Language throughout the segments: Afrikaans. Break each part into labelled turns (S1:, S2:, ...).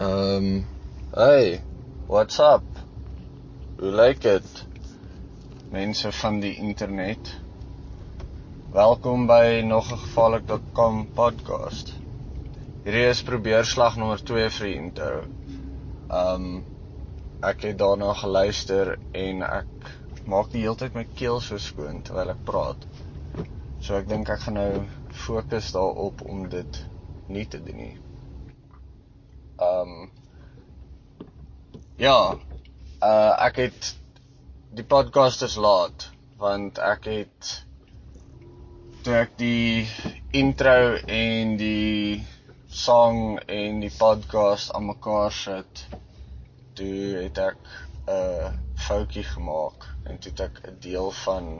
S1: Um, hey, what's up? Hoe lyk dit? Mense van die internet. Welkom by nog 'n gevaarlik.com podcast. Hierdie is probeerslag nommer 2 vir die intro. Um, ek het daarna geluister en ek maak die hele tyd my keel so skoon terwyl ek praat. So ek dink ek gaan nou fokus daarop om dit nie te doen nie. Ehm um, Ja, uh ek het die podcast is laat want ek het toe ek die intro en die song en die podcast aan mekaar sit, toe het ek 'n uh, foutjie gemaak en toe het ek 'n deel van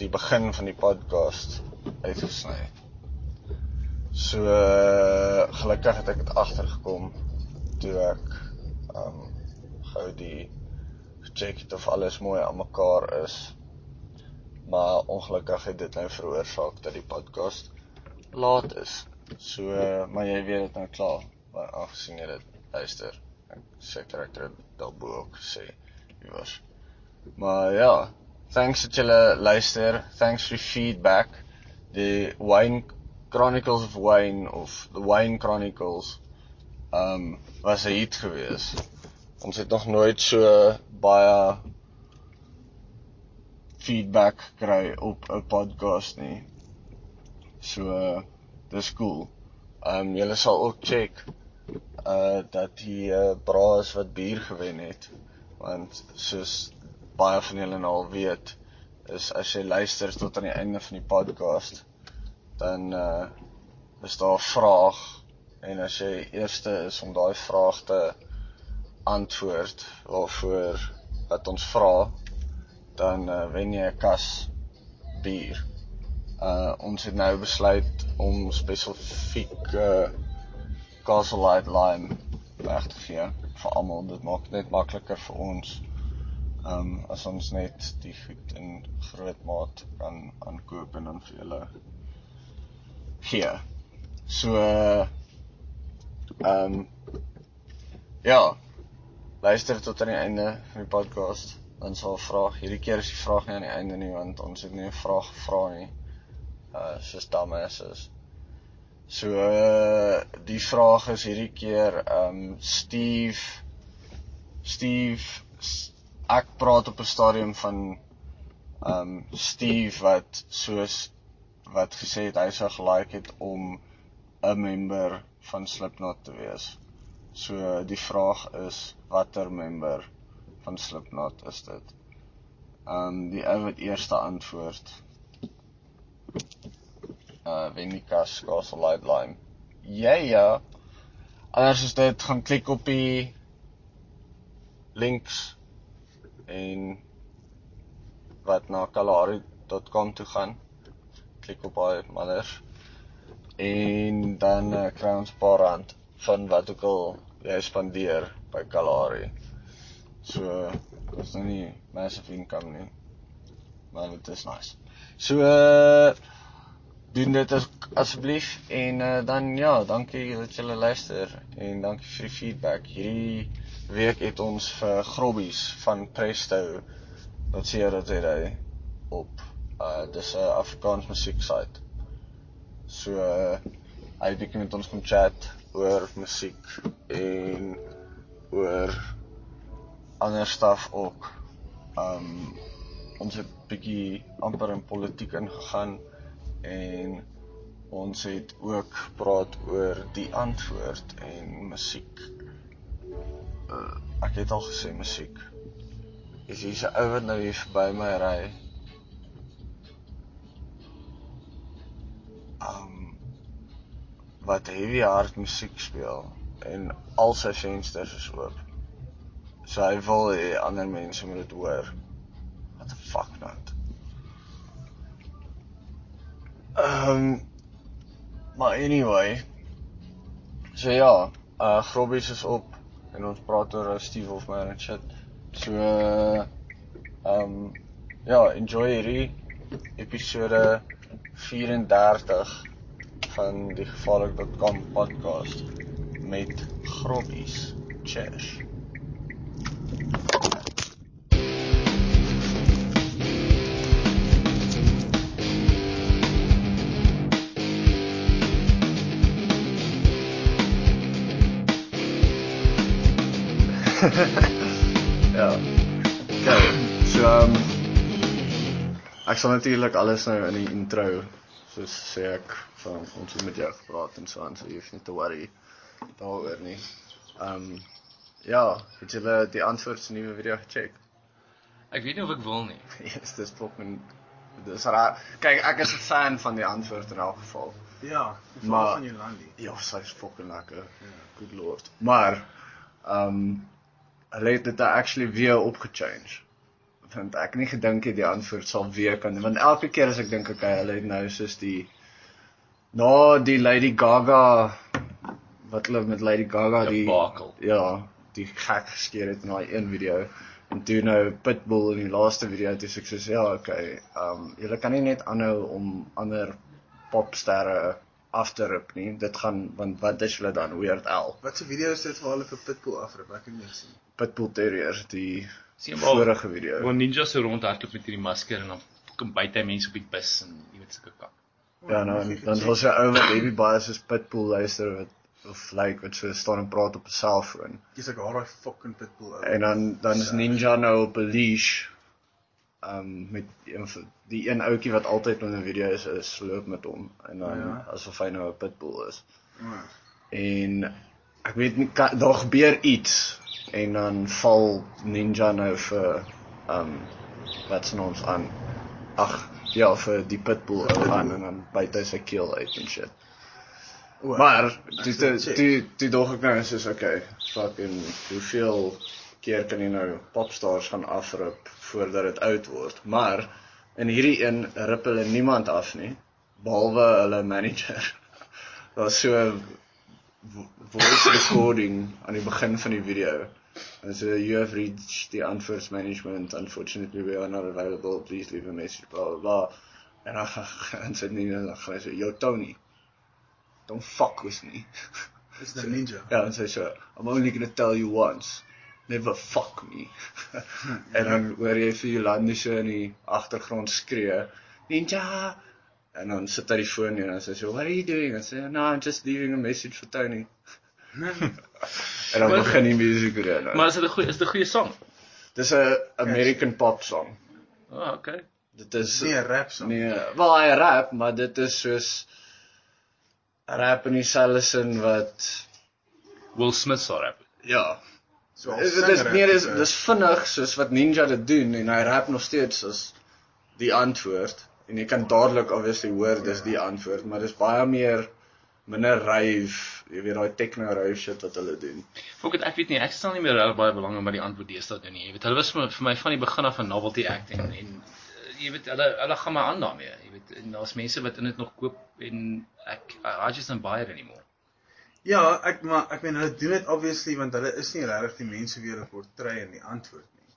S1: die begin van die podcast uitgesny. So gelukkig het ek dit agtergekom toe ek um gou die check het of alles mooi aan mekaar is. Maar ongelukkig het dit nou veroorsaak dat die podcast laat is. So maar jy weet dit nou klaar, maar aangesien jy dit luister, ek seker ek het daarbo ook gesê wie was. Maar ja, thanks dat julle luister. Thanks vir feedback. Die Wayne Chronicles of Wayne of The Wayne Chronicles um was 'n hit gewees. Ons het nog nooit so baie feedback kry op 'n podcast nie. So dis cool. Um julle sal ook check uh dat die uh, braas wat bier gewen het want soos baie van julle nou al weet is as jy luister tot aan die einde van die podcast dan uh is daar 'n vraag en as jy eerste is om daai vraag te antwoord waarvoor wat ons vra dan uh, wen jy 'n kas bier. Uh ons het nou besluit om spesifiek uh Castle Light Lime weg te gee vir almal. Dit maak net makliker vir ons. Um as ons net die goed in groot maat kan aankoop en dan vir julle gee. So Ehm um, ja. Luister tot aan die einde van die podcast. Dan sal vraag, hierdie keer is die vraag nie aan die einde nie want ons het nie 'n vraag gevra nie. Uh soos dames is. So uh, die vraag is hierdie keer ehm um, Steve Steve ek praat op 'n stadium van ehm um, Steve wat soos wat gesê het hy sou gelike het om 'n member van Slipknot te wees. So die vraag is watter member van Slipknot is dit? Um die ou wat eerste antwoord. Uh Venica Castle Light Lime. Ja ja. Anders is dit gaan klik op die links en wat na kalahari.com toe gaan. Klik op daai manners en dan uh, kry ons 'n paar rand van wat ook al jy spandeer by Kalahari. So dit is nou nie massive income nie. Maar dit is nice. So uh, doen dit as, asseblief en uh, dan ja, dankie dat julle luister en dankie vir die feedback. Hierdie week het ons vir Grobbies van Presto wat sê dat hy op uh dis 'n Afrikaans musiek site So uh, hy bietjie met ons kom chat oor musiek en oor ander stof ook. Um ons het bietjie amper in politiek ingegaan en ons het ook praat oor die antwoord en musiek. Uh, ek het al gesê musiek. Is hier 'n ou wat nou hier verby my ry? Um wat heavy hard musiek speel en al sy vensters is oop. So hy wil hê ander mense moet dit hoor. What the fuck not? Um maar anyway. So ja, uh Grobbies is op en ons praat oor Steve of my and shit. So uh, um ja, enjoy hierdie episode 34 van die gevaarlik.com podcast. met grobbies. Cheers. ja. Okay. So um ek sal natuurlik alles nou in die intro soos sê ek van ons het met jou gepraat en so aan, so jy hoef nie te worry daaroor nie. Um ja, het jy die antwoord se nuwe video gecheck?
S2: Ek weet nie of ek wil nie.
S1: Yes, dis fucking dis raar. Kyk, ek is 'n fan van die antwoord in elk geval.
S3: Ja,
S1: Maar-
S3: maar van Jolandi.
S1: Ja, sy's fucking lekker. Good lord. Maar um hulle het dit actually weer opgechange. Want ek het nie gedink het die antwoord sal weer kan want elke keer as ek dink okay, hulle het nou soos die na die Lady Gaga wat hulle met Lady Gaga die
S2: Debacle.
S1: ja, die gek geskeer het in daai een video en toe nou Pitbull in die laaste video toe sê ek soos ja, okay, um julle kan nie net aanhou om ander popsterre af te rip nie. Dit gaan want wat is hulle dan Weird Al?
S3: Wat se video is dit waar hulle vir Pitbull afrip? Ek het nie gesien.
S1: Pitbull Terrier die
S2: Sien maar
S1: vorige video.
S2: waar ninja so rondhardloop met hierdie masker en dan kom byt hy mense op die bus en jy weet sulke kak.
S1: Ja, nou dan was hy ou wat baby baie soos Pitbull luister wat of like wat so staan en praat op 'n selfoon.
S3: Jy's ek haar daai fucking Pitbull ou.
S1: En dan dan is Ninja nou op 'n leash um met een die een ouetjie wat altyd in 'n video is, is loop met hom en dan. Ja. asof hy nou 'n pitbull is.
S3: Ja.
S1: En ek weet nie kan, daar gebeur iets en dan val Ninja nou vir um wat se naams aan. Ag, ja, vir die pitbull ou aan en dan byt hy sy keel uit en shit.
S3: O,
S1: Maar
S3: check.
S1: toe toe dog ek nou soos okay, fucking hoeveel keer kan jy nou popstars gaan afrip voordat dit oud word? Maar in hierdie een rip hulle niemand af nie behalwe hulle manager. Daar's so voice recording aan die begin van die video. And so you have reached the Unforced management. Unfortunately, we are not available. Please leave a message. Blah blah blah. En dan gaan sy nie dan gaan sê, "Yo Tony, don't fuck with me."
S3: Is nou Ninja.
S1: Ja, en sy sê, "I'm only going to tell you once. Never fuck me." en dan hoor jy vir Jolande so in die agtergrond skree, "Ninja!" En dan sit hy die foon neer en sy sê, "What are you doing?" En sy sê, "No, I'm just leaving a message for Tony." en dan
S2: Maar-
S1: begin die musiek weer. nou.
S2: Maar is dit 'n goeie is dit 'n goeie sang?
S1: Dis 'n American pop song.
S2: Ah, oh, okay.
S1: Dit is
S3: Nee, 'n rap song.
S1: Nee, wel hy rap, maar dit is soos rap in dieselfde sin wat
S2: Will Smith sal rap.
S1: ja.
S3: So
S1: Dit is nee, dis
S3: tipe.
S1: dis vinnig soos wat Ninja dit doen en hy rap nog steeds as die antwoord en jy kan dadelik obviously hoor dis die antwoord, maar dis baie meer minder rave, jy weet daai techno rave shit wat hulle doen.
S2: Fok dit ek weet nie, ek stel nie meer regtig baie belang in wat die antwoord deesdae doen nie. Jy weet, hulle was vir my, vir my van die begin af van novelty acting en eh, jy weet hulle hulle gaan maar aan daarmee. Jy weet, en daar's mense wat in dit nog koop en ek I just don't buy it anymore.
S3: Ja, ek maar ek meen hulle doen dit obviously want hulle is nie regtig die mense wie hulle portray in die antwoord nie.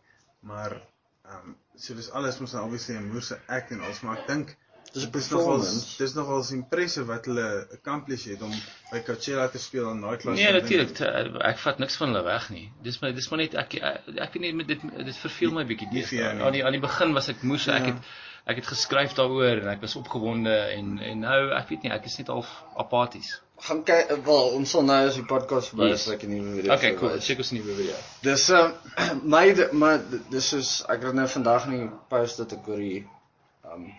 S3: Maar ehm um, so dis alles mos nou obviously 'n moerse act en alles, maar ek dink
S1: Dis 'n
S3: dis
S1: performance.
S3: dis nogals impressive wat hulle accomplish het om by Coachella te speel aan daai klas.
S2: Nee, natuurlik, te- ek vat niks van hulle weg nie. Dis my dis maar net ek ek, ek weet nie met dit dit verveel my bietjie deesdae.
S3: nie.
S2: Aan die aan die begin was ek moes ek
S3: Ja.
S2: het ek het geskryf daaroor en ek was opgewonde en en nou ek weet nie, ek is net half apaties.
S1: Gaan kyk wel, ons sal nou as die podcast verby
S2: Yes.
S1: is, ek 'n nuwe video.
S2: Okay, cool.
S1: wys.
S2: Check ons nuwe video.
S1: Dis um my maar dis is ek het nou vandag in die post dat ek oor die um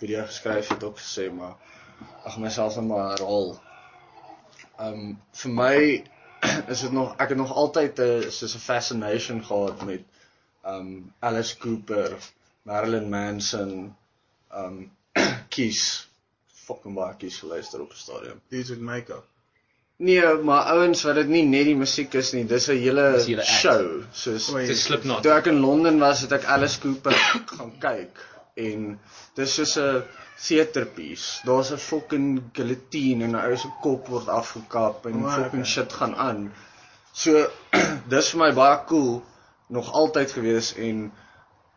S1: video geskryf het ook gesê maar ag myself net maar herhaal. Um vir my is dit nog ek het nog altyd 'n soos 'n fascination gehad met um Alice Cooper, Marilyn Manson, um Kiss fucking baie Kiss geluister op 'n stadium.
S3: dudes with makeup.
S1: Nee, maar ouens wat dit nie net die musiek is nie, dis 'n hele
S2: hele
S1: show, soos.
S2: Dis Slipknot.
S1: Toe ek in Londen was, het ek Alice Cooper gaan kyk en dis soos 'n theaterpiece. Daar's 'n fucking guillotine en 'n ou se kop word afgekap en
S3: O,
S1: fucking
S3: okay.
S1: shit gaan aan. So dis vir my baie cool nog altyd gewees en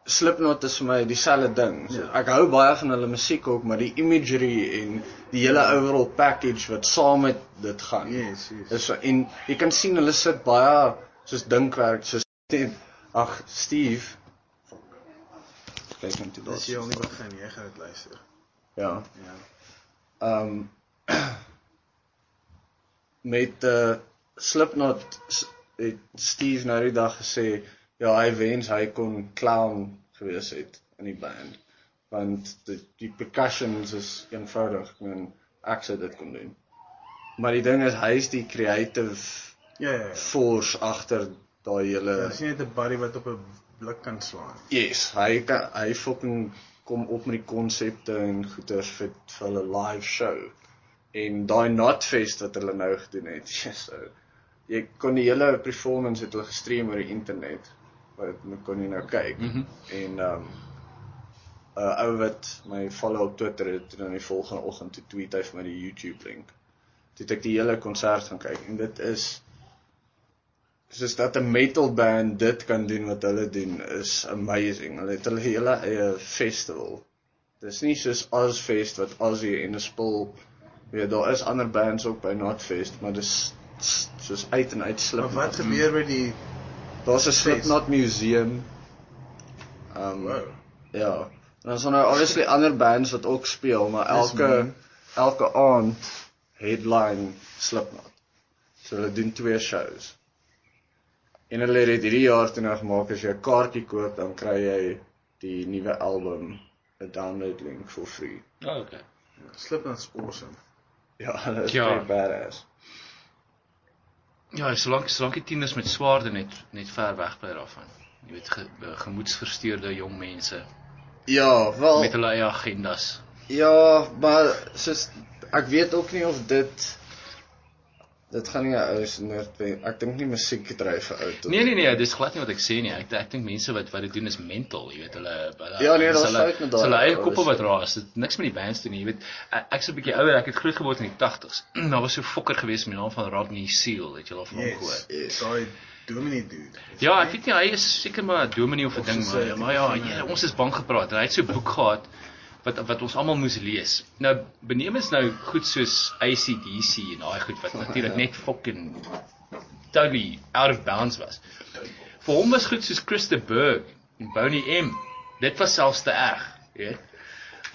S1: Slipknot is vir my dieselfde ding. So,
S3: Ja.
S1: ek hou baie van hulle musiek ook, maar die imagery en die hele overall package wat saam met dit gaan.
S3: Yes, yes.
S1: Is en jy kan sien hulle sit baie soos dinkwerk, soos ag Steve. Kyk net toe
S3: Dis
S1: daar.
S3: jy al nie begin, jy gaan dit luister.
S1: Ja.
S3: Ja.
S1: Ehm met uh Slipknot het Steve nou die dag gesê ja, hy wens hy kon clown gewees het in die band. Want die, die percussions is eenvoudig. Ek meen ek sou dit kon doen. Maar die ding is hy is die creative
S3: Ja, ja. ja.
S1: force agter daai hele
S3: Ja, Dis nie net 'n buddy wat op 'n blik kan slaan.
S1: Yes, hy kan hy fucking kom op met die konsepte en goeters vir vir hulle live show. En daai Notfest wat hulle nou gedoen het. Yes, so. Jy kon die hele performance het hulle gestream oor die internet. Wat jy kon jy nou kyk.
S2: Mhm.
S1: En ehm um, 'n ou wat my follow op Twitter het en dan die volgende oggend toe tweet hy vir my die YouTube link. Toe het ek die hele konsert gaan kyk en dit is soos dat 'n metal band dit kan doen wat hulle doen is amazing. Hulle het hulle hele eie festival. Dis nie soos Ozfest wat Ozzy en 'n spul weet daar is ander bands ook by Notfest, maar dis soos uit en uit
S3: Maar
S1: slip.
S3: wat gebeur by die
S1: Daar's 'n Slipknot museum. Um
S3: Wow.
S1: ja. En dan is daar nou obviously ander bands wat ook speel, maar elke elke aand headline Slipknot. So hulle doen twee shows. En hulle het dit hierdie jaar toe nou gemaak as jy 'n kaartjie koop, dan kry jy die nuwe album 'n download link for free.
S2: Oh, okay.
S3: Slipknot's awesome.
S1: Ja, hulle is
S2: Ja.
S1: baie badass.
S2: Ja, solank solank die tieners met swaarde net net ver weg bly daarvan. Jy weet ge, gemoedsversteurde jong mense
S1: Ja, wel
S2: met hulle eie agendas.
S1: Ja, maar soos ek weet ook nie of dit dit gaan nie 'n ou se nerd ek dink nie musiek dryf 'n ou tot.
S2: Nee nee nee, dis glad nie wat ek sê nie. Ek ek dink mense wat wat dit doen is mental, jy weet hulle hulle
S1: Ja, nee, daar's fout met
S2: dis Hulle
S1: daai,
S2: eie koppe wat raas. Dit niks met die bands te doen nie, jy weet. Ek ek's 'n bietjie ouer, ek het groot geword in die 80s. Daar was so fokker gewees met die naam van Rodney Seal, het jy al van hom gehoor?
S3: Yes. yes. Daai Domini dude.
S2: Ja, ek weet nie hy is seker maar 'n dominee of 'n ding maar, ja,
S3: tipe
S2: maar ja,
S3: van,
S2: ja,
S3: eh,
S2: ons is bang gepraat en hy het so 'n boek gehad wat wat ons almal moes lees. Nou beneem is nou goed soos ACDC en daai goed wat natuurlik net fucking totally out of bounds was. Vir hom was goed soos Christa Berg en Boney M. Dit was selfs te erg, jy weet.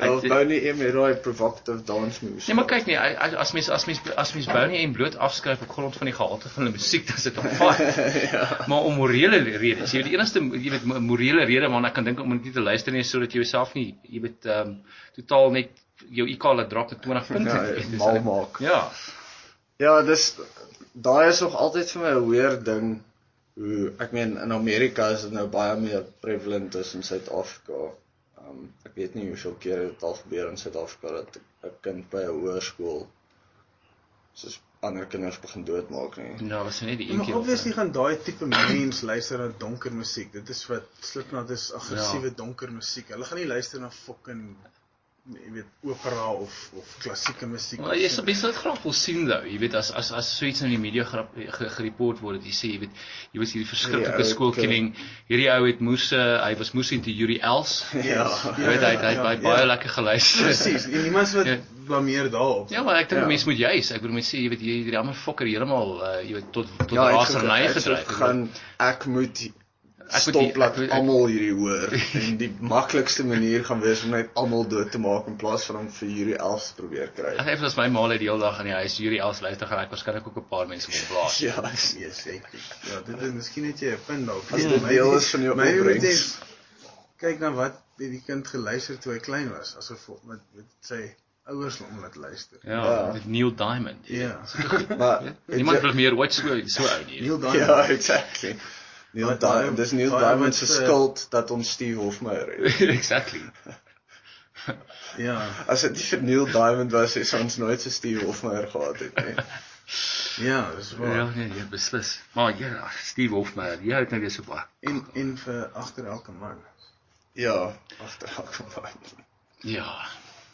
S2: Hy
S1: bou nie een met daai provocative dance moves.
S2: Nee, maar kyk nie, as as mens as mens as mens Boney en bloot afskryf op grond van die gehalte van hulle musiek, dan is dit op fyn.
S1: ja.
S2: Maar om morele redes, jy weet die enigste jy weet mo- morele rede waarna ek kan dink om nie te luister nie sodat jy jouself nie jy weet ehm um, totaal net jou IQ laat drop met 20 punte.
S1: Ja,
S2: jy weet, dis-
S1: mal maak.
S2: Ja.
S1: Ja, dis daai is nog altyd vir my 'n weird ding hoe ek meen in Amerika is dit nou baie meer prevalent as in Suid-Afrika. Um ek weet nie hoeveel keer dit al gebeur in Suid-Afrika dat 'n kind by 'n hoërskool soos ander kinders begin doodmaak nie.
S2: Nou was dit net die een
S3: Maar
S2: keer. of
S3: obviously gaan daai tipe mens luister na donker musiek. Dit is wat Slipknot is aggressiewe
S2: Ja.
S3: donker musiek. Hulle gaan nie luister na fucking jy weet opera of of klassieke musiek.
S2: Maar jy sal mense dit graag wil sien nou, jy weet as as as so iets in die media ge- gereport word jy sê jy weet jy was hierdie verskriklike skoolkinding, hierdie ou het moes uh, hy was moes into Yuri Els.
S1: Ja.
S2: Jy weet hy hy hy baie- baie lekker geluister.
S3: Presies. En niemand wat
S2: Ja.
S3: blameer daarop.
S2: Ja, maar ek dink
S1: Ja.
S2: mense moet juis, ek bedoel mense sê jy weet hierdie ander fokker heeltemal uh, jy weet tot tot
S1: Ja,
S2: ja, raserny gedryf.
S1: gaan ek moet
S2: Ek moet
S1: stop laat
S2: moet-
S1: almal hierdie hoor en die maklikste manier gaan wees om net almal dood te maak in plaas van om vir hierdie elf te probeer kry.
S2: Ek het as my ma net die hele dag in die huis Yuri Els luister gaan ek waarskynlik ook 'n paar mense kom blaas.
S1: Ja,
S3: seker. Ja, dit is miskien net jy 'n punt dalk.
S1: As
S3: Ja,
S1: dit
S3: my-
S1: deel is van jou
S3: moet
S1: opbrengs.
S3: kyk na wat het die kind geluister toe hy klein was, asof met met sy ouers hom laat luister.
S2: Ja,
S1: Ja.
S2: met Neil Diamond.
S3: Ja.
S1: maar
S2: Niemand wil meer ooit so so ou nie.
S3: Neil
S1: Ja,
S3: Diamond.
S1: exactly. Neil Diamond, dis Neil Diamond se
S3: eh,
S1: skuld dat ons Steve Hofmeyer het.
S2: exactly.
S3: Ja.
S1: As dit nie vir Neil Diamond was, sou ons nooit se Steve Hofmeyer gehad het nie.
S3: Ja, dis waar.
S2: Ja, nee, jy beslis. Maar ja, Steve Hofmeyer, jy het nou weer so baie.
S3: En en vir agter elke man.
S1: Ja, agter elke man.
S2: Ja.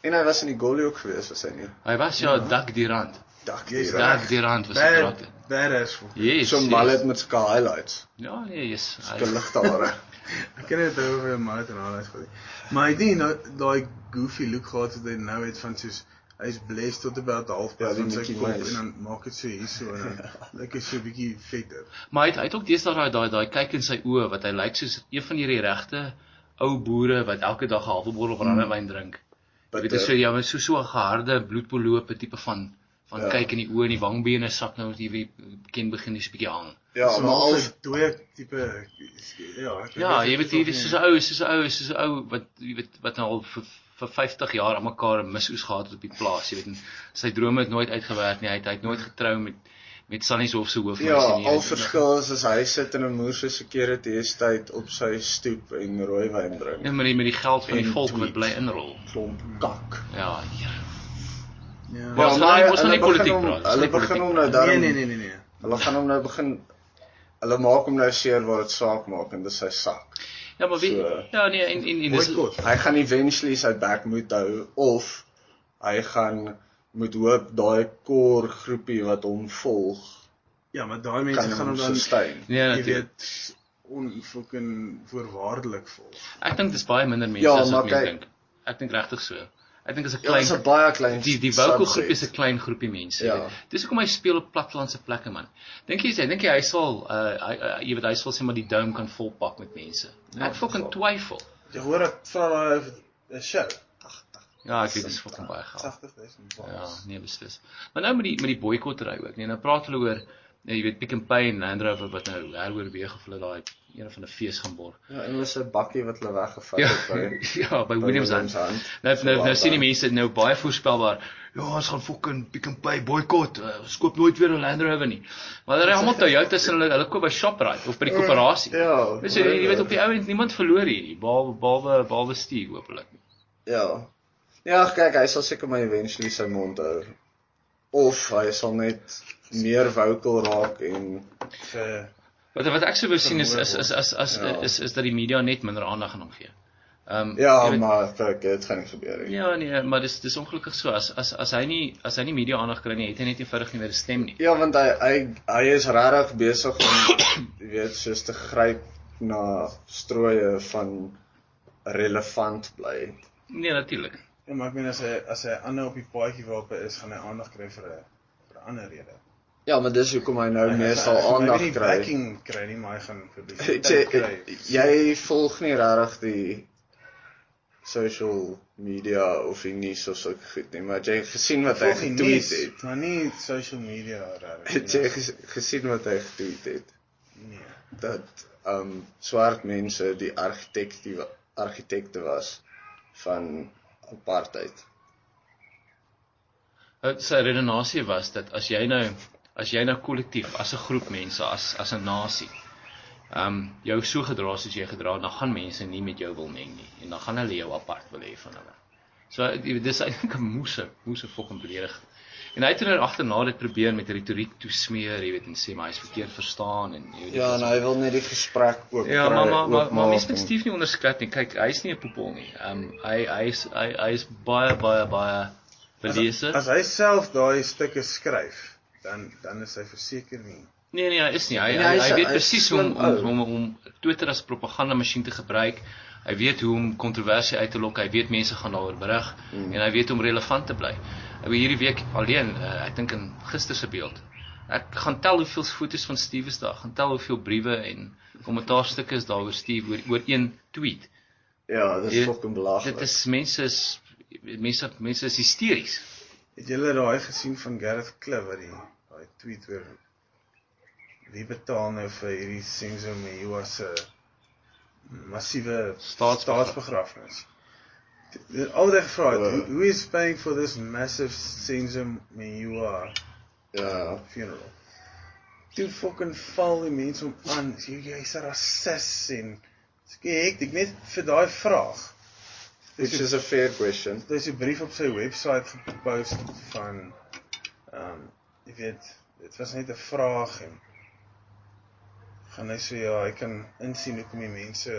S1: En hy was in die goalie ook geweest, was hy nie?
S2: Hy was ja, Dak die rand.
S1: Dak
S3: Jy's
S1: hier.
S3: reg.
S2: Dak die rand was 'n
S3: Bad,
S2: karakter.
S3: Badass for.
S2: Yes.
S1: So
S2: yes.
S1: mallet met sulke highlights.
S2: Ja, nee, yes.
S1: Sulke ligte hare.
S3: Ek ken dit oor 'n mallet en alles gehad. Maar hy het nie nou daai goofy look gehad wat hy nou het van soos hy's blessed tot about half
S1: Ja,
S3: van sy kop en dan maak dit so hier so en dan lyk hy so 'n bietjie vetter.
S2: Maar hy het, hy het ook deesdae daai daai daai kyk in sy oë wat hy lyk soos een van hierdie regte ou boere wat elke dag 'n halwe bottel brandewyn drink. Weet
S1: Bitter.
S2: so ja, met so so 'n geharde bloedpolope tipe van van
S1: Ja.
S2: kyk in die oë en die wangbene sak nou die wie ken begin dis 'n bietjie hang.
S1: Ja,
S3: so
S1: maar al
S3: 'n dooie tipe ja, ek
S2: Ja,
S3: weet
S2: jy
S3: nie
S2: weet hier
S3: nie-
S2: soos 'n ou, soos 'n ou, soos 'n ou wat jy weet wat nou al vir vir 50 jaar aan mekaar 'n misoes gehad het op die plaas, jy weet. En sy drome het nooit uitgewerk nie. Hy het, hy het nooit getrou met met Sunny se hof se hoofmeisie
S1: Ja,
S2: nie.
S1: al verskil is as hy sit in 'n moer se security estate op sy stoep en rooiwyn drink.
S2: Ja, met die met die geld van die
S1: En
S2: volk wat bly inrol.
S1: Klomp kak.
S2: Ja, hier.
S3: Ja.
S2: Maar ons gaan nie- ons gaan nie
S1: hulle begin
S2: politiek praat,
S1: Hulle begin hom nou
S3: Nee
S1: daarom.
S3: nee nee nee nee.
S1: Hulle gaan hom nou begin hulle maak hom nou seer waar dit saak maak en dis sy sak.
S2: Ja, maar wie
S1: So-
S2: ja nee en en en dis
S3: Boycott.
S1: Hy gaan eventually sy back moet hou of hy gaan moet hoop daai core groepie wat hom volg
S3: Ja, maar daai mense gaan
S1: hom
S3: dan
S1: sustain.
S2: nee
S3: jy
S2: natuurlik.
S3: weet onfucking voorwaardelik vol.
S2: Ek dink dis baie minder mense
S1: Ja,
S2: as
S1: maar
S2: wat mense
S1: kyk-
S2: dink. Ek dink regtig so. Ek dink 'n
S1: Ja, dis 'n
S2: klein
S1: baie klein
S2: die die vocal groep is 'n klein groepie mense.
S1: Ja.
S2: Dis hoekom hy speel op plattelandse plekke man. Dink jy sê dink jy hy sal uh hy uh, jy weet hy sal sê maar die dome kan volpak met mense.
S1: Ja,
S2: Ek fucking twyfel.
S3: Jy hoor ek vra daai 'n show.
S2: Ja, ek weet dis fucking baie geld.
S3: 80000
S2: Ja,
S3: bars.
S2: nee beslis. Maar nou met die met die boikottery ook. Nee, nou praat hulle oor jy weet Pick n Pay en Land Rover wat nou heroorweeg of hulle daai een van 'n fees gaan borg.
S1: Ja, en was 'n bakkie wat hulle weggevat
S2: Ja,
S1: het by
S2: ja, by Williams aan.
S1: Williamsand.
S2: Nou nou nou sien die mense nou baie voorspelbaar. Ja, ons gaan fucking Pick n Pay boikot. Uh, ons koop nooit weer 'n Land Rover nie. Maar hulle ry almal Toyotas en hulle hulle koop by Shoprite of by die koöperasie.
S1: Ja.
S2: Dis so, jy weet op die ou end niemand verloor hierdie behalwe behalwe behalwe Steve hopelik.
S1: Ja. Ja, kyk, hy sal seker maar eventually sy mond hou. Of hy sal net meer vocal raak en
S3: vir
S2: Wat wat ek sou wou sien is is is as as
S1: Ja.
S2: is is dat die media net minder aandag aan hom gee. Ehm um,
S1: ja,
S2: weet-
S1: maar kyk, dit gaan nie gebeur nie.
S2: Ja nee, maar dis dis ongelukkig so as as as hy nie as hy nie media aandag kry nie, het hy net eenvoudig nie meer 'n stem nie.
S1: Ja, want hy hy hy is regtig besig om jy weet soos te gryp na strooie van relevant bly.
S2: Nee, natuurlik.
S3: Ja, maar ek meen as hy as hy ander op die paadjie waarop hy is, gaan hy aandag kry vir 'n vir 'n ander rede.
S1: Ja, maar dis hoekom hy nou
S3: Hy-
S1: meestal
S3: hy
S1: aandag
S3: maybe nie
S1: kry.
S3: Backing kry nie, maar hy gaan publisiteit
S1: jy
S3: kry.
S1: jy volg nie regtig die social media of die nuus of so goed nie, maar het jy gesien wat hy getweet het?
S3: Maar nie social media regtig.
S1: Het jy ges- gesien wat hy getweet het?
S3: Nee.
S1: Dat um swart mense die argitekte argitekte was van apartheid.
S2: Uh, Sy redenasie was dat as jy nou as jy nou kollektief as 'n groep mense as as 'n nasie ehm um, jou so gedra soos jy gedra, dan gaan mense nie met jou wil meng nie en dan gaan hulle jou apart wil hê van hulle. So dis eintlik 'n moese, moese fucking belediging. En hy het er agterna dit probeer met retoriek toesmeer, jy weet, en sê maar hy's verkeerd verstaan en jy weet
S1: Ja, en hy wil net die gesprek ook
S2: Ja, maar maar maar, maar
S1: oopmaak
S2: mens moet Steve nie onderskat nie. Kyk, hy's nie 'n poepel nie. Ehm um, hy hy's hy hy's baie baie baie belese.
S3: As hy self daai stukke skryf, dan dan is hy verseker nie.
S2: Nee nee, hy is nie. Hy
S1: Nee,
S2: hy,
S1: hy is
S2: hy weet
S1: is
S2: presies hoe om om, om om Twitter as propagandamasjien te gebruik. Hy weet hoe om kontroversie uit te lok. Hy weet mense gaan daaroor berig
S1: Mm.
S2: en hy weet hoe om relevant te bly. Ek weet hierdie week alleen, uh, ek dink in gister se beeld. Ek gaan tel hoeveel foto's van Steve is daar, gaan tel hoeveel briewe en kommentaarstukke is daar oor Steve oor oor een tweet.
S1: Ja, dis
S2: Jy-
S1: fucking belaglik.
S2: Dit is mense is mense mense is hysteries.
S3: Het julle daai gesien van Gareth Cliff wat die daai tweet oor wie betaal nou vir hierdie Senzo Meyiwa se massiewe
S2: Staatsbegraf-
S3: staatsbegrafnis? Al hy gevra het,
S1: Ja.
S3: who- who is paying for this massive Senzo Meyiwa
S1: Ja.
S3: funeral? Toe fucking val die mense om aan, jy's 'n rasis en skielik ek net vir daai vraag.
S1: Which is a fair question.
S3: Het 'n brief op sy webwerf gepost van ehm um, jy weet, dit was net 'n vraag en gaan hy sê ja, hy kan insien hoekom die mense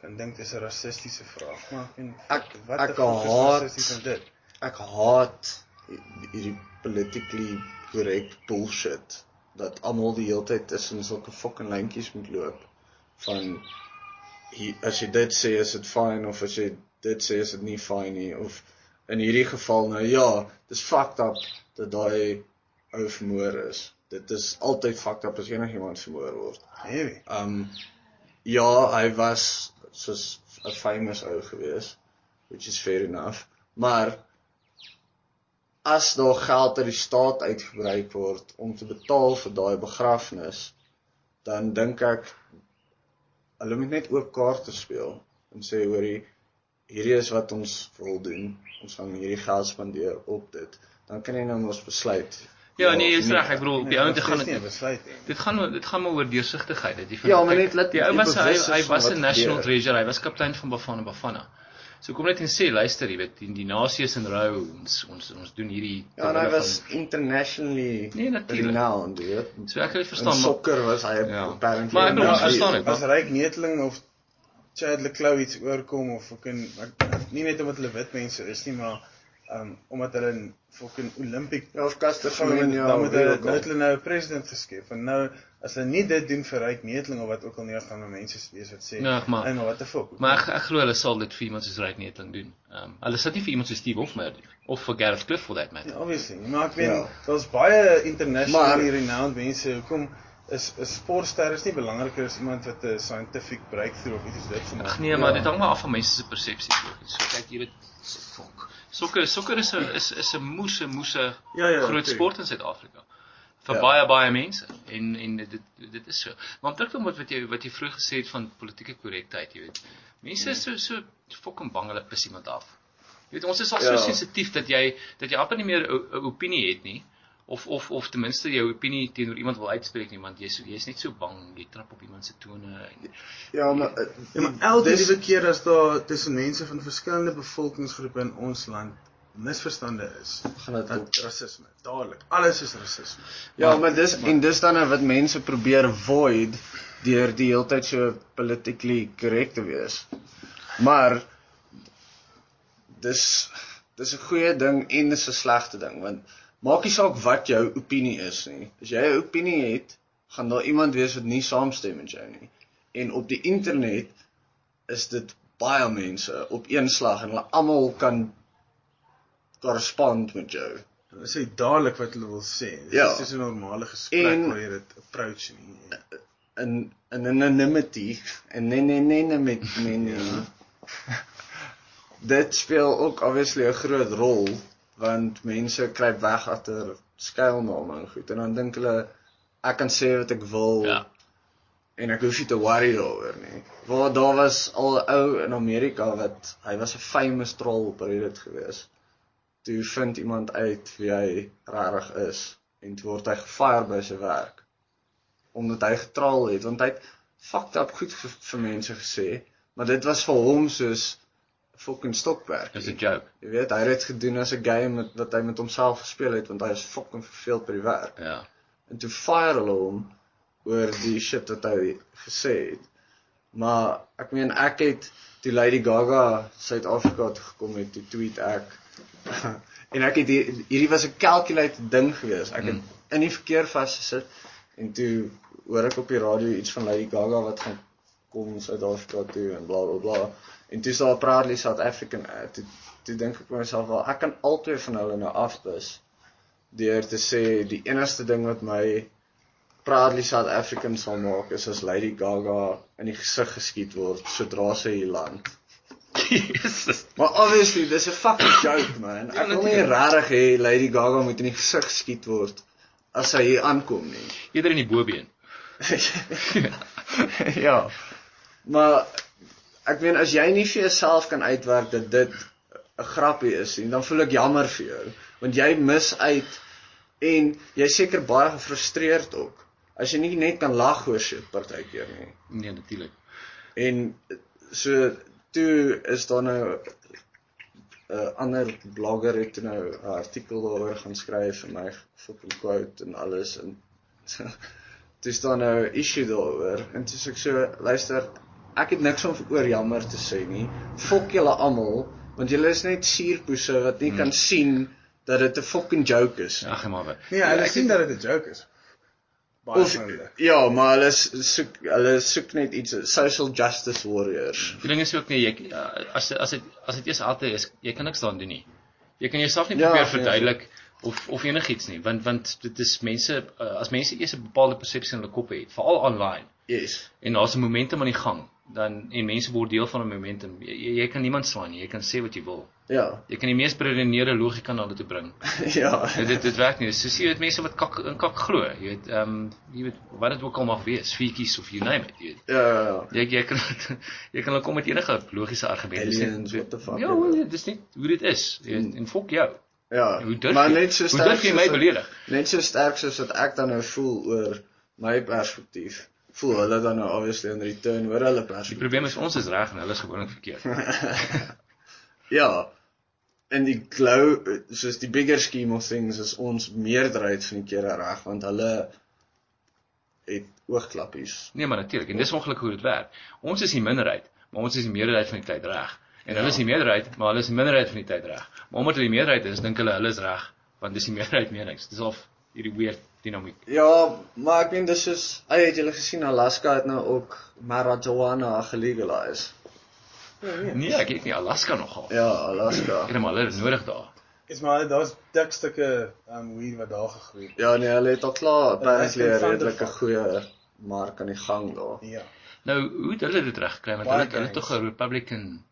S3: kan dink dis 'n rassistiese vraag, maar en
S1: Ek-
S3: wat
S1: ek haat-
S3: rassisties aan dit?
S1: Ek haat hierdie politically korrek bullshit dat almal die hele tyd tussen sulke fucking lyntjies moet loop van hier, as jy dit sê is dit fine of as jy dit sê is dit nie fine nie of in hierdie geval nou ja, dis fucked up dat daai ou vermoor is. Dit is altyd fucked up as enigiemand vermoor word.
S3: Heavy.
S1: Um ja, hy was soos 'n famous ou gewees, which is fair enough. Maar as daar geld uit die staat uitgebruik word om te betaal vir daai begrafnis, dan dink ek hulle moet net oop kaarte speel en sê hoorie hierdie is wat ons wil doen. Ons gaan hierdie geld spandeer op dit. Dan kan jy nou mos besluit.
S2: Ja, nee, jy's reg. Ek bedoel op die
S3: Nee,
S2: ount
S3: dit
S2: gaan dit
S3: besluit nie.
S2: dit gaan dit gaan maar oor deursigtigheid. Dit
S1: Ja, maar net laat
S2: die ou was hy, hy
S1: van
S2: was 'n national
S1: gebeur.
S2: treasure. Hy was kaptein van Bafana Bafana. So kom net en sê, luister, jy weet, die, die nasie is in rou. Ons ons ons doen hierdie
S1: Ja, en hy was internationally
S2: Nee, natuurlik.
S1: renowned, jy weet.
S2: So ek kan
S1: In
S2: verstaan maar
S1: sokker was hy
S2: Ja.
S1: apparently.
S2: Maar ek ek verstaan dit.
S3: As Ryk Neteling of Chad Leclerc iets oorkom of fucking ek, nie net omdat hulle wit mense is nie, maar um omdat hulle in fucking Olympic
S1: Ja, Caster
S3: dan moet
S1: Semenya.
S3: dan moet hulle
S1: ook
S3: nou het hulle nou 'n president geskep. En nou as hulle nie dit doen vir Ryk Neteling of wat ook al nie, gaan daar mense wees wat sê,
S2: Ja, maar-
S3: "Hey, maar what the fuck?"
S2: maar ek, ek glo hulle sal dit vir iemand soos Ryk Netling doen. Ehm um, hulle sit nie vir iemand soos Steve Hofmeyer doen of vir Gareth Cliff for that matter.
S3: Ja, obviously. Maar ek weet
S1: Ja.
S3: daar's baie internationally renowned mense. Hoekom is 'n sportster is nie belangriker as iemand wat 'n scientific breakthrough of iets dit gemaak
S2: Ag nee, maar dit hang maar af van mense se persepsie. So kyk jy weet fok. Sokker sokker is 'n is is 'n moese moese
S3: Ja, ja,
S2: groot
S3: tuurlijk.
S2: sport in Suid-Afrika. Vir
S1: Ja.
S2: baie baie mense en en dit dit, is so. Maar om terug te kom wat jy wat jy vroeër gesê het van politieke korrektheid, jy weet. Mense is so so fucking bang hulle pis iemand af. Jy weet ons is al so
S1: Ja.
S2: sensitief dat jy dat jy amper nie meer 'n opinie het nie. Of of of ten minste jou opinie teenoor iemand wil uitspreek nie want jy's jy's net so bang jy trap op iemand se tone en
S1: Ja, maar eh,
S3: Ja, maar elke liewe keer as daar tussen mense van verskillende bevolkingsgroepe in ons land misverstande is,
S1: gaan dit
S3: dat rasisme, dadelik, alles is rasisme.
S1: Ja, maar dis en dis dan wat mense probeer void deur die hele tyd so politically correct te wees. Maar dis dis 'n goeie ding en dis 'n slegte ding want maak nie saak wat jou opinie is nie. As jy 'n opinie het, gaan daar iemand wees wat nie saamstem met jou nie. En op die internet is dit baie mense op een slag en hulle almal kan korrespond met jou.
S3: Hulle sê dadelik wat hulle wil sê. Dis
S1: Ja.
S3: is dis 'n normale gesprek
S1: En-
S3: waar jy dit approach nie.
S1: in in anonymity en nee nee nee nee met nee nee. Dit speel ook obviously 'n groot rol want mense kruip weg agter skuilname en goed en dan dink hulle ek kan sê wat ek wil
S2: Ja.
S1: en ek hoef nie te worry daaroor nie. Waar daar was al 'n ou in Amerika wat hy was 'n famous troll op Reddit gewees. Toe vind iemand uit wie hy regtig is en toe word hy gefire by sy werk omdat hy getraal het want hy het fucked up goed vir, vir mense gesê, maar dit was vir hom soos fucking stokwerk.
S2: Dis 'n joke.
S1: Jy weet, hy het dit gedoen as 'n game met wat hy met homself gespeel het want hy is fucking verveeld by die werk.
S2: Ja.
S1: En toe fire hulle hom oor die shit wat hy gesê het. Maar ek meen ek het toe Lady Gaga Suid-Afrika toe gekom het, toe tweet ek en ek het hier, hierdie was 'n calculated ding gewees. Ek het
S2: Mm.
S1: in die verkeer vasgesit en toe hoor ek op die radio iets van Lady Gaga wat gaan kom Suid-Afrika toe en bla bla bla. En toe staan Proudly South African ad. Toe, toe dink ek myself wel ek kan albei van hulle nou afbus deur te sê die enigste ding wat my Proudly South African sal maak is as Lady Gaga in die gesig geskiet word sodra sy hier land.
S2: Jesus.
S1: Maar obviously dis 'n fucking joke man. Ek wil nie regtig hê Lady Gaga moet in die gesig geskiet word as sy hier aankom nie.
S2: Eerder in die bobeen.
S1: ja. Maar ek meen as jy nie vir jouself kan uitwerk dat dit 'n grappie is nie, dan voel ek jammer vir jou, want jy mis uit en jy's seker baie gefrustreerd ook. As jy nie net kan lag oor shit partykeer nie.
S2: Nee, natuurlik.
S1: En so toe is daar nou 'n ander blogger het nou 'n artikel daaroor gaan skryf en my fucking quote en alles en toe staan nou 'n issue daaroor en toe sê ek so luister ek het niks om oor jammer te sê nie. Fok julle almal want julle is net suurpoese wat nie
S2: Hmm.
S1: kan sien dat dit 'n fucking joke is.
S2: Ag, maar wat.
S3: Nee, hulle
S2: ek
S3: sien dat dit 'n joke is. Baie
S1: Of
S3: hulle.
S1: ja, maar hulle soek hulle soek net iets social justice warriors.
S2: Die ding is ook nie jy as as dit as dit eers altyd is, jy kan niks daaraan doen nie. Jy kan jouself nie
S1: Ja,
S2: probeer
S1: ja.
S2: verduidelik of of enigiets nie, want want dit is mense uh, as mense eers 'n bepaalde persepsie in hulle koppe het, veral online
S1: Yes.
S2: en daar's 'n momentum aan die gang, dan en mense word deel van 'n momentum. Jy, jy, jy kan niemand slaan nie, jy kan sê wat jy wil.
S1: Ja.
S2: Jy kan die mees beredeneerde logika na hulle toe bring.
S1: ja.
S2: Ja, dit dit werk nie. Dis soos jy weet mense wat kak in kak glo. Jy weet ehm um, jy weet wat dit ook al mag wees, feetjies of you name it, jy weet.
S1: Ja, ja, ja.
S2: Jy jy kan jy kan hulle kom met enige logiese argumente. Dis
S1: Aliens, what the fuck,
S2: Ja,
S1: ja.
S2: wel, dis net hoe dit is. Jy weet, en fok jou.
S1: Ja.
S2: Hoe durf
S1: maar
S2: jy?
S1: net so
S2: Hoe
S1: sterk
S2: durf jy
S1: soos
S2: my beledig?
S1: Net so sterk soos wat ek dan nou voel oor my perspektief. Voel hulle dan nou obviously in return oor hulle
S2: Die
S1: perspektief.
S2: probleem is ons is reg en hulle is gewoonlik verkeerd.
S1: Ja. En die glow soos die bigger scheme of things is ons meerderheid van die kere reg want hulle het oogklappies.
S2: Nee, maar natuurlik. En dis ongelukkig hoe dit werk. Ons is die minderheid, maar ons is die meerderheid van die tyd reg. En hulle is die meerderheid, maar hulle is die minderheid van die tyd reg. Maar omdat hulle die meerderheid is, dink hulle hulle is reg, want dis die meerderheid meer niks. Dis of hierdie weird dinamiek.
S1: Ja, maar ek meen dis is ay het julle gesien Alaska het nou ook marijuana gelegaliseer.
S2: Nee, ek weet nie Alaska nogal.
S1: Ja, Alaska.
S2: Ek het maar hulle het nodig daar.
S3: Is maar daar's dik stukke um weed wat daar gegroei het.
S1: Ja nee, hulle het al klaar apparently 'n redelike goeie mark aan die gang daar.
S3: Ja.
S2: Nou, hoe het hulle dit reg gekry? Want hulle het- hulle het tog 'n Republican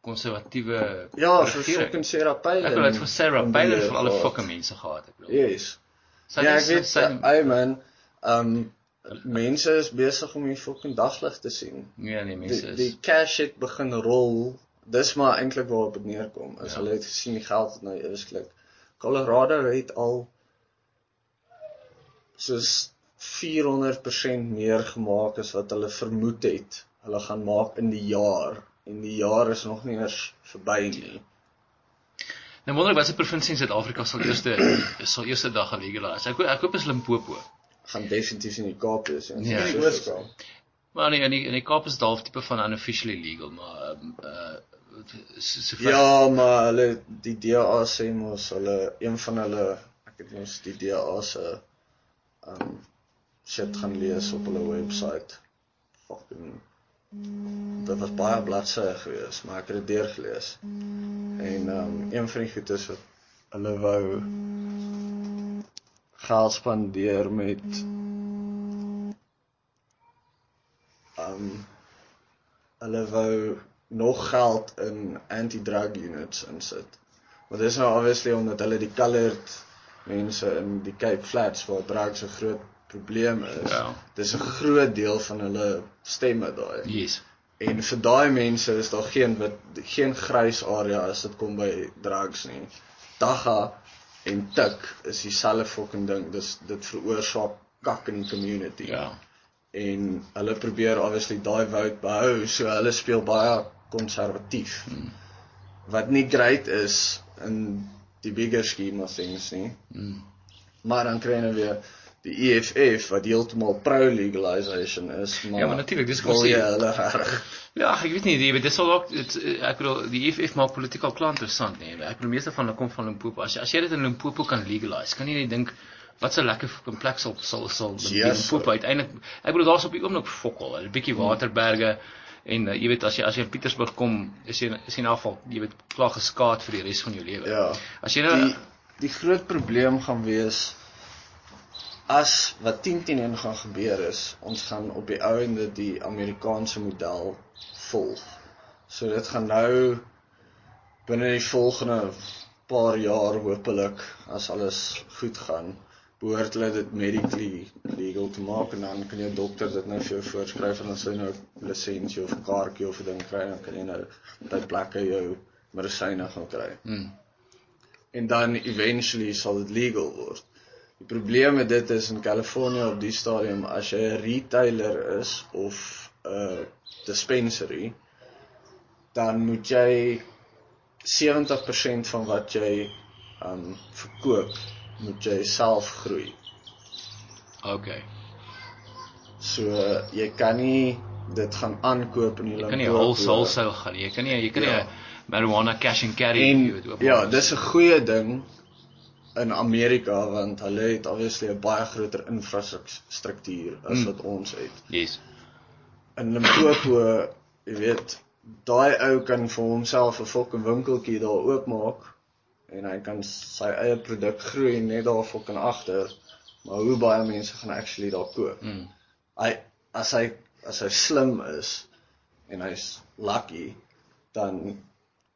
S2: konservatiewe
S1: Ja,
S2: regering.
S1: fucking Sarah Palin.
S2: Ek wil dit vir Sarah Palin vir alle
S1: gehad.
S2: fucking mense gehad het.
S1: Yes.
S2: Sy
S1: ja, ek
S2: is-
S1: weet
S2: sy
S1: ay man, um mense is besig om die fucking daglig te sien.
S2: nee, nee, mense
S1: Die,
S2: is
S1: die cash het begin rol. Dis maar eintlik waarop dit neerkom. As
S2: Ja.
S1: hulle het gesien die geld nou eers klik. Colorado het al soos 400% meer gemaak as wat hulle vermoed het. Hulle gaan maak in die jaar en die jaar is nog nie eers verby nie.
S2: Nou wonder ek watter provinsie in Suid-Afrika sal eerste sal eerste dag gelegaliseer. Ek ek hoop is Limpopo.
S1: Gaan definitief in die Kaap wees. en
S2: Ja.
S3: In die Oos-Kaap.
S2: Maar nee, in die, in die Kaap is dalk tipe van unofficially legal, maar ehm uh so, so ver-
S1: Ja, maar hulle die DA sê mos hulle een van hulle ek het mos die DA se um shit gaan lees op hulle webwerf. Fucking dit was baie bladsye gewees, maar ek het dit deurgelees. En um een van die goedes wat hulle wou geld spandeer met um hulle wou nog geld in anti-drug units insit. Maar dis nou obviously omdat hulle die colored mense in die Cape Flats waar drugs 'n groot probleem is.
S2: Ja.
S1: Dis 'n groot deel van hulle stemme daai.
S2: Yes.
S1: En vir daai mense is daar geen wit geen grys area as dit kom by drugs nie. Dagga en tik is dieselfde fucking ding. Dis dit veroorsaak kak in die community
S2: Ja.
S1: en hulle probeer obviously daai vote behou so hulle speel baie konservatief
S2: Hmm.
S1: wat nie great is in die bigger scheme of things nie
S2: Mm.
S1: maar dan kry nou weer die EFF wat heeltemal pro legalization is maar
S2: Ja, maar natuurlik, dis
S1: wil jy hulle reg
S2: Ja, ek weet nie, weet dis sal dalk dit eh, ek bedoel die EFF maak politiek al klaar interessant nee. Ek bedoel meeste van hulle kom van Limpopo. As jy as jy dit in Limpopo kan legalise, kan jy net dink wat 'n lekker fucking plek sal sal sal
S1: Yes,
S2: Limpopo uiteindelik. Ek bedoel daar's op die oomblik fokol, 'n bietjie waterberge en uh, jy weet as jy as jy in Pietersburg kom, is jy is jy in geval, jy weet klaar geskaad vir die res van jou lewe.
S1: ja
S2: As jy nou
S1: die die groot probleem gaan wees as wat 10 teen 1 gaan gebeur is ons gaan op die ou ende die Amerikaanse model volg. So dit gaan nou binne die volgende paar jaar hopelik as alles goed gaan behoort hulle dit medically legal te maak en dan kan jou dokter dit nou vir jou voorskryf en as jy nou 'n lisensie of 'n kaartjie of 'n ding kry dan kan jy nou by plekke jou medisyne gaan kry
S2: hmm,
S1: en dan eventually sal dit legal word. Die probleem met dit is in Kalifornië op die stadium as jy 'n retailer is of 'n dispensary dan moet jy 70% van wat jy um verkoop moet jy self groei.
S2: okay.
S1: So jy kan nie dit gaan aankoop in die
S2: Jy kan nie wholesale wholesale gaan nie. Jy kan nie jy kan nie
S1: Ja.
S2: marijuana cash and carry jy
S1: En
S2: weet, oop
S1: ja, dis 'n goeie ding in Amerika want hulle het obviously 'n baie groter infrastruktuur as
S2: Mm.
S1: wat ons het.
S2: Yes.
S1: In Limpopo, jy weet, daai ou kan vir homself 'n fucking winkeltjie daar oopmaak en hy kan sy eie produk groei net daar fucking agter. Maar hoe baie mense gaan actually daar koop?
S2: Mm.
S1: Hy as hy as hy slim is en hy's lucky, dan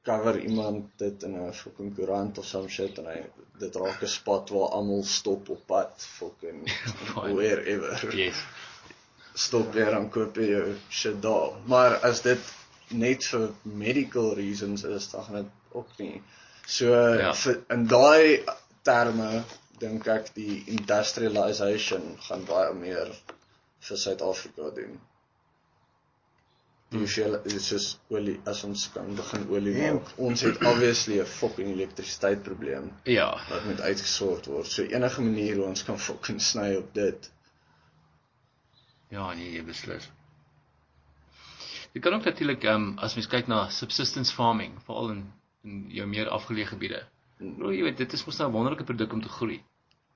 S1: cover iemand dit in 'n fucking koerant of some shit en hy dit raak 'n spot waar almal stop op pad fucking wherever
S2: Yes.
S1: stop weer en koop jy jou shit daar. Maar as dit net vir medical reasons is, dan gaan dit ook nie. So
S2: Ja.
S1: vir, in daai terme dink ek die industrialization gaan baie meer vir Suid-Afrika doen. Hoeveel is soos olie as ons kan begin olie
S3: Ja.
S1: maak. Ons het obviously 'n fucking elektrisiteit probleem
S2: Ja.
S1: wat moet uitgesort word. So enige manier hoe ons kan fucking sny op dit.
S2: Ja, nee, jy beslis. Jy kan ook natuurlik ehm um, as mens kyk na subsistence farming, veral in in jou meer afgeleë gebiede. Nou, jy weet, dit is mos nou 'n wonderlike produk om te groei.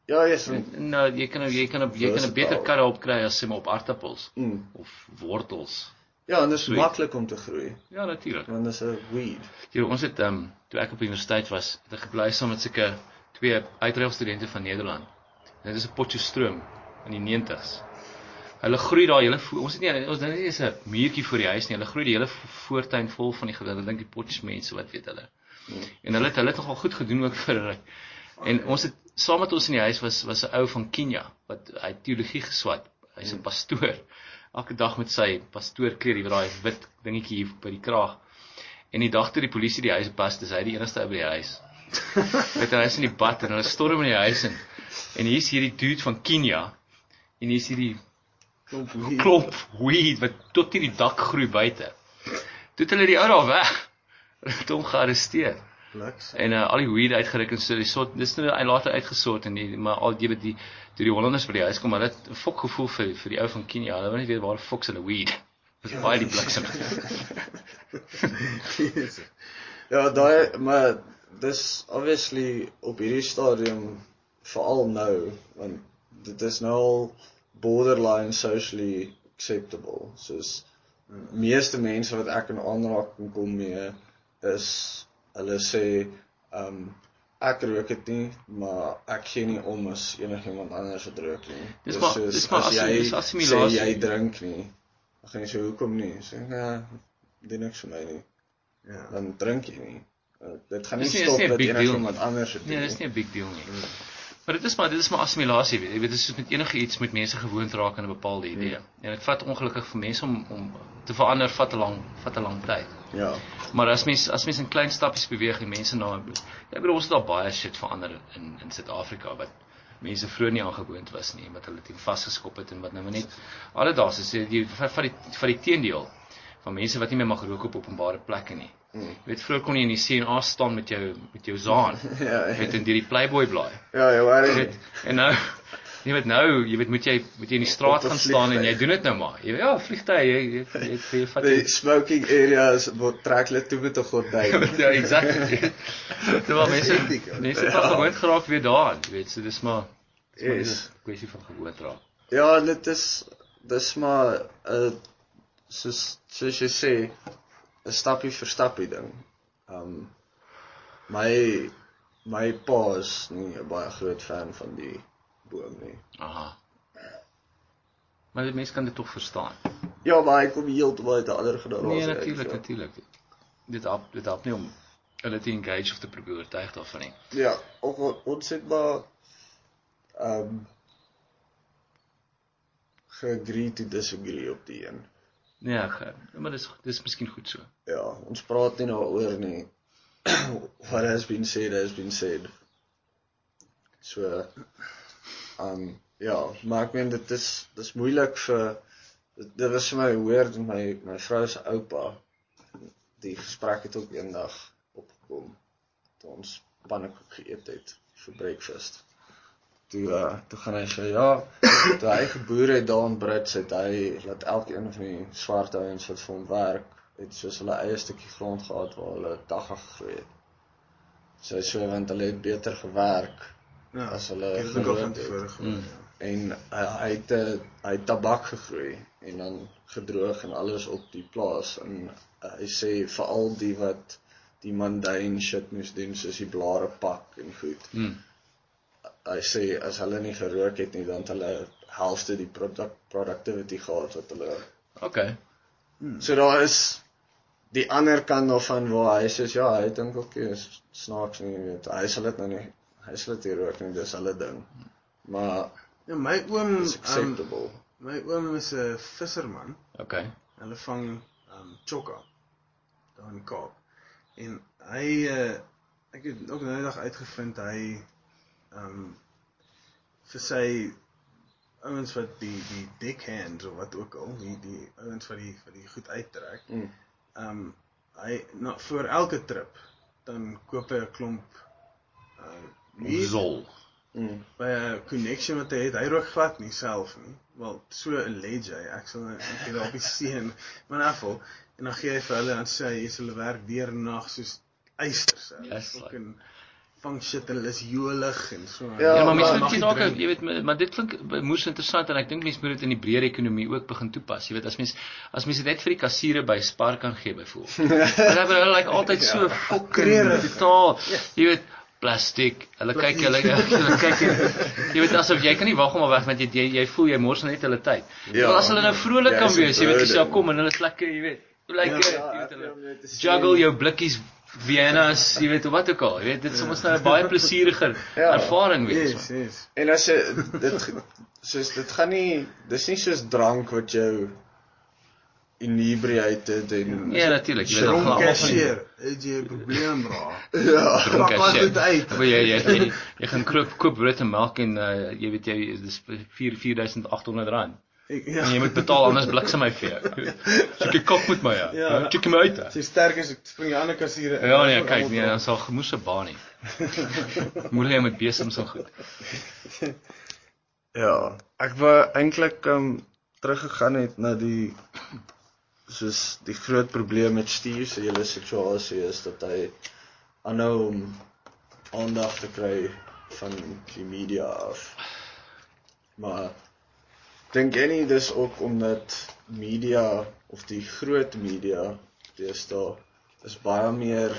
S1: Ja, yes.
S2: En nou jy kan jy kan jy kan 'n beter
S1: Versatile.
S2: karre opkry as sê maar op aartappels
S1: Mm.
S2: of wortels.
S1: Ja, en dit is maklik om te groei,
S2: Ja, natuurlik.
S1: want dit is 'n weed.
S2: Jy ons het ehm um, toe ek op universiteit was, het ek gebly saam met sulke twee uitreilstudente van Nederland. En dit is 'n Potchefstroom in die 90s. Hulle groei daar hele ons het nie ons dit is 'n muurtjie voor die huis nie. Hulle groei die hele vo- voortuin vol van die gewilde dink die Potch mense wat weet hulle. En hulle het hulle het nogal goed gedoen ook vir hulle. En ons het saam met ons in die huis was was 'n ou van Kenia wat hy teologie geswat. Hy's 'n pastoor. Elke dag met sy pastoorkleed, jy weet daai wit dingetjie hier by die kraag. En die dag toe die polisie die huis pas, dis hy die enigste ou by die huis. Jy, hy is in die bad en hulle storm in die huis in. En hier's hierdie dude van Kenia en hier's hierdie klomp weed wat tot hierdie dak groei buite. Toe het hulle die ou daar weg. Hulle het hom gearresteer
S3: Niks.
S2: en uh, al die weed uitgeruk en so die sort dis nou later uitgesort en die maar al jy weet die toe die Hollanders by die huis kom hulle het 'n fok gevoel vir vir die ou van Kenia hulle wou nie weet waar die fok se hulle weed dis baie die bliksem
S1: Ja, daai maar dis obviously op hierdie stadium veral nou want dit is nou al borderline socially acceptable. Soos meeste mense wat ek in aanraking kom mee is hulle sê ehm um, ek rook dit nie, maar ek gee nie om as enigiemand anders dit rook nie.
S2: Dis maar-
S1: soos
S2: dis maar
S1: as
S2: assi-
S1: jy
S2: dis
S1: sê
S2: assimilasie.
S1: jy drink nie. Dan gaan jy sê hoekom nie? Sê nee, dit niks vir my nie.
S3: Ja.
S1: Dan drink jy nie. Uh, dit gaan nie
S2: Dis
S1: stop
S2: nie
S1: dat enigiemand anders dit doen.
S2: nee dis nie 'n big deal nie maar dit is maar dit is maar assimilasie weet jy dit is soos met enige iets met mense gewoond raak aan 'n bepaalde idee en dit vat ongelukkig vir mense om om te verander vat 'n lang vat 'n lang tyd
S1: Ja.
S2: Maar as mens as mens in klein stappies beweeg en mense na ja, ek bedoel ons het al baie shit verander in in Suid-Afrika wat mense vroeër nie aangewoond was nie, wat hulle teen vasgeskop het en wat nou maar net alledaags is jy jy- van die van die teendeel van mense wat nie meer mag rook op openbare plekke nie.
S1: Mm.
S2: Jy weet vroeër kon jy in die CNA staan met jou met jou zaan.
S1: Ja,
S2: Jy weet in die Playboy blaai.
S1: Ja, jy hoor
S2: Jy
S1: dit.
S2: en nou jy weet nou, jy weet moet jy moet jy in die straat
S1: Op 'n
S2: gaan staan en jy doen dit nou maar. Jy ja, vliegtye, jy jy jy, jy, vat
S1: Die smoking areas word trek hulle toe met 'n gordyn.
S2: ja, exactly. Terwyl mense mense
S1: Ja.
S2: het ja. gewoond geraak weer daaraan, jy weet, so dis maar dis maar
S1: Yes.
S2: 'n kwessie van gewoond raak.
S1: Ja, dit is dis maar 'n soos soos jy sê 'n stappie vir stappie ding. Um my my pa is nie 'n baie groot fan van die boom nie.
S2: Aha. Maar die mense kan dit tog verstaan.
S1: Ja, maar hy kom heeltemal uit 'n ander generasie.
S2: Nee, natuurlik,
S1: ja.
S2: natuurlik. Dit help dit help nie om hulle te engage of te probeer oortuig daarvan nie.
S1: Ja, ook ons het maar ehm um, geagree to disagree op die een.
S2: Nee, ek, maar dis dis miskien goed so.
S1: Ja, ons praat nie daaroor nie. What has been said has been said. So um ja, maar ek meen dit is dis moeilik vir dit, was vir my weird met my my vrou se oupa. Die gesprek het ook eendag opgekom toe ons pannekoek geëet het vir breakfast. Toe uh, toe gaan hy sê ja, toe hy geboer het daar in Brits het hy laat elkeen van die swart ouens wat vir hom werk, het soos hulle eie stukkie grond gehad waar hulle dagga gegroei het. So so want hulle het beter gewerk
S3: Ja,
S1: as hulle
S3: het dit ook al van tevore gehoor.
S2: Mm.
S3: ja.
S1: en hy hy het eh, hy het tabak gegroei en dan gedroog en alles op die plaas en uh, hy sê veral die wat die mundane shit moes doen soos die blare pak en goed.
S2: Mm.
S1: Hy sê as hulle nie gerook het nie dan het hulle helfte die product productivity gehad wat hulle
S2: Okay.
S1: So daar is die ander kant daarvan waar hy sê ja, hy dink ook okay, is snaaks nie, jy weet. Hy sal dit nou nie hy sal dit nie rook nie, dis hulle ding. Maar
S3: Ja, my oom,
S1: it's
S3: um,
S1: acceptable.
S3: my oom is 'n visserman.
S2: Okay.
S3: Hulle vang um chokka daar in Kaap. En hy uh ek het ook nou die dag uitgevind hy um vir sy ouens wat die die deckhands of wat ook al, die die ouens wat die wat die goed uittrek.
S1: Mm.
S3: Um hy na vir elke trip dan koop hy 'n klomp uh
S2: Zol.
S1: Mm.
S3: by 'n connection wat hy het. Hy rook glad nie self nie. Wel, so 'n ledge hy. Ek sal nou ek het op die seën, maar in 'n geval en dan gee hy vir hulle en sê hy is hulle werk deur nag soos eisters.
S2: Yes, like-
S3: fucking vang shit hulle is jolig en so.
S1: Ja,
S2: Ja, maar mense
S1: maar
S2: moet dit
S3: drink
S2: jy weet maar- maar dit klink moes interessant en ek dink mense moet dit in die breër ekonomie ook begin toepas. Jy weet as mens as mense net vir die kassiere by Spar kan gee byvoorbeeld. Hulle hulle lyk altyd so fucking
S3: Kreurig.
S2: totaal. Jy weet plastiek. Hulle kyk hulle hulle kyk en, jy weet asof jy kan nie wag om al weg want jy jy, jy voel jy mors net hulle tyd.
S1: Ja.
S2: Ja, as hulle nou vrolik
S1: Ja,
S2: kan wees, jy weet jy sê
S1: burden.
S2: kom en hulle is lekker, jy weet. Lekker,
S3: Ja,
S2: jy
S1: ek
S2: weet hulle
S1: sê-
S2: juggle jou blikkies Vienna's, jy weet of wat ook al. Jy weet dit is soms nou 'n baie plesieriger
S1: Ja.
S2: ervaring wees.
S3: Yes, yes.
S1: En as jy dit soos dit gaan nie dis nie soos drank wat jou inebriated en
S2: Ja, natuurlik. Jy weet die
S3: cashier, het jy 'n probleem bra.
S1: ja.
S2: dronk as
S3: goed uit.
S2: jy. Jy jy jy, jy gaan koop koop brood en melk en uh, jy weet jy dis 4 4800 rand.
S3: Ek
S2: En
S3: ja.
S2: jy moet betaal anders bliksem my vir jou. Kyk kop met my ja.
S3: Ja.
S2: ja. Kyk my uit.
S3: jy sterk is, ek spring die ander kassiere. in.
S2: Ja nee, kyk
S3: almal
S2: nee, dan sal gemoese baan nie. Moeilik met besems en goed.
S1: Ja, ek wou eintlik um teruggegaan het na die soos die groot probleem met Steve se hele situasie is dat hy aanhou om aandag te kry van die media af. Maar dink jy nie dis ook omdat media of die groot media deesdae is baie meer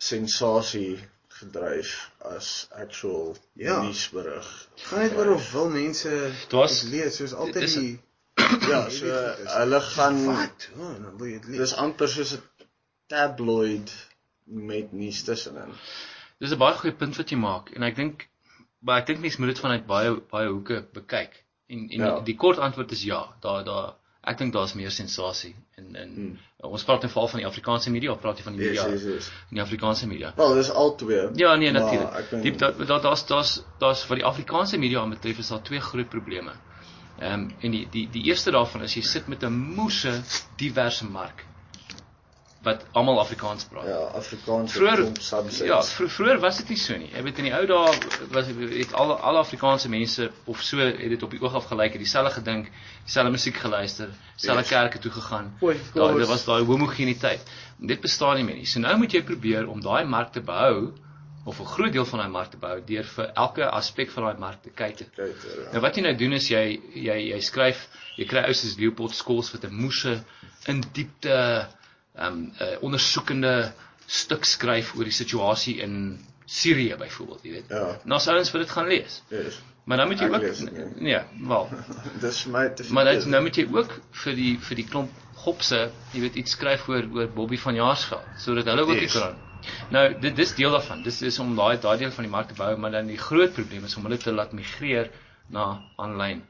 S1: sensasie gedryf as actual
S3: Ja.
S1: nuusberig.
S3: gaan net oor of wil mense
S2: Dit was-
S3: lees soos altyd die
S1: Ja, so hulle gaan
S3: lees.
S1: dis amper soos 'n tabloid met nuus tussenin.
S2: Dis 'n baie goeie punt wat jy maak en ek dink maar ek dink mense moet dit vanuit baie baie hoeke bekyk. En en
S1: Ja.
S2: die, die kort antwoord is ja. Daar daar ek dink daar's meer sensasie in in
S1: Hmm.
S2: ons praat nou veral van die Afrikaanse media of praat jy van die
S1: Yes,
S2: media?
S1: yes, yes.
S2: In die Afrikaanse media.
S1: Wel, dis al twee.
S2: Ja, nee natuurlik. Diep daar daar daar's daar's daar's wat die Afrikaanse media betref is daar twee groot probleme. Ehm um, en die die die eerste daarvan is jy sit met 'n moese diverse mark wat almal Afrikaans praat.
S1: Ja, Afrikaans
S2: Vroeger. Ja, vro vroeër was dit nie so nie. Jy weet in die ou dae was het al al Afrikaanse mense of so het dit op die oog af gelyk, het dieselfde gedink, dieselfde musiek geluister, dieselfde
S1: Yes.
S2: kerke toe gegaan.
S3: Course.
S2: daar was daai homogeniteit. En dit bestaan nie meer nie. So nou moet jy probeer om daai mark te behou of 'n groot deel van daai mark te behou deur vir elke aspek van daai mark te kyk.
S1: Ja.
S2: Nou wat jy nou doen is jy jy jy skryf, jy kry ou soos Leopold Skols wat 'n moese in diepte ehm um, uh, ondersoekende stuk skryf oor die situasie in Sirië byvoorbeeld, jy weet.
S1: Ja.
S2: Nou as ouens vir dit gaan lees.
S1: Yes.
S2: Maar dan moet jy ook
S1: lees dit nie.
S2: nee, wel.
S1: Dis my te
S2: Maar dan nou moet jy ook vir die vir die klomp gopse, jy weet iets skryf oor oor Bobby van Jaarsveld sodat hulle ook
S1: Yes.
S2: iets kan. Nou dit dis deel daarvan. Dis is om daai daai deel van die mark te bou, maar dan die groot probleem is om hulle te laat migreer na aanlyn.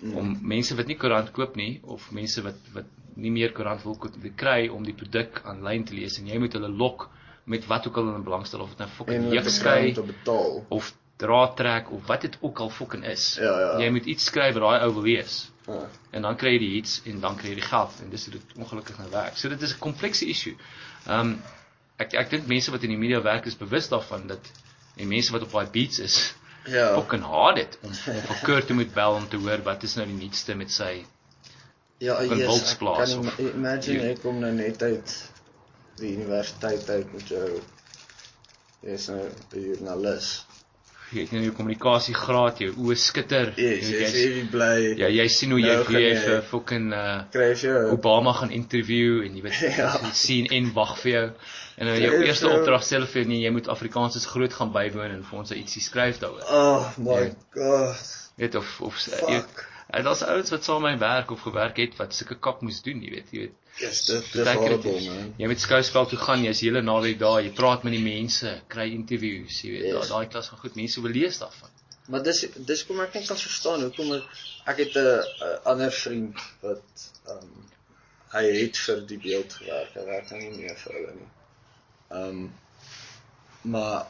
S2: Mm. Om mense wat nie koerant koop nie of mense wat wat nie meer koerant wil koop te kry om die produk aanlyn te lees en jy moet hulle lok met wat ook al hulle belangstel of dit nou fucking
S1: te betaal.
S2: of draad trek of wat dit ook al fucking is.
S1: Ja, ja.
S2: Jy moet iets skryf wat daai ou wil lees.
S1: Ja.
S2: En dan kry jy die iets en dan kry jy die geld en dis hoe dit ongelukkig nou werk. So dit is 'n komplekse issue. Ehm um, ek ek dink mense wat in die media werk is bewus daarvan dat en mense wat op daai beats is
S1: Ja.
S2: fucking haat dit om om vir Kurt te moet bel om te hoor wat is nou die nuutste met sy
S1: Ja, yes, ek kan im- imagine
S2: jy-
S1: ek kom nou net uit die universiteit uit met jou jy's nou 'n joernalis
S2: jy nou jou kommunikasiegraad, jou oë skitter.
S1: Yes,
S2: jy,
S1: jy's heavy bly.
S2: ja, jy sien hoe jy
S1: Nou
S2: weer
S1: jy-
S2: vir fucking uh
S1: Kry jy
S2: Obama gaan interview en jy weet
S1: Ja.
S2: jy sien en wag vir jou. En nou jou
S1: Jy is
S2: eerste opdrag stel vir nee, jy moet Afrikaans is groot gaan bywoon en vir ons ietsie skryf daaroor.
S1: Oh my
S2: Ja.
S1: god.
S2: Weet of of jy
S1: Fuck.
S2: En daar's ouens wat saam met my werk of gewerk het wat sulke kak moes doen, jy weet, jy weet.
S1: Yes, dit
S2: het
S1: horrible man.
S2: Jy met skouspel toe gaan, jy's hele naweek daar, jy praat met die mense, kry interviews, jy weet,
S1: Yes.
S2: yes. daai klas van goed, mense wil lees daarvan.
S1: Maar dis dis kom ek net kan verstaan hoekom ek ek het 'n 'n ander vriend wat ehm um, hy het vir die beeld gewerk. Hy werk nou nie meer vir hulle nie. Ehm um, maar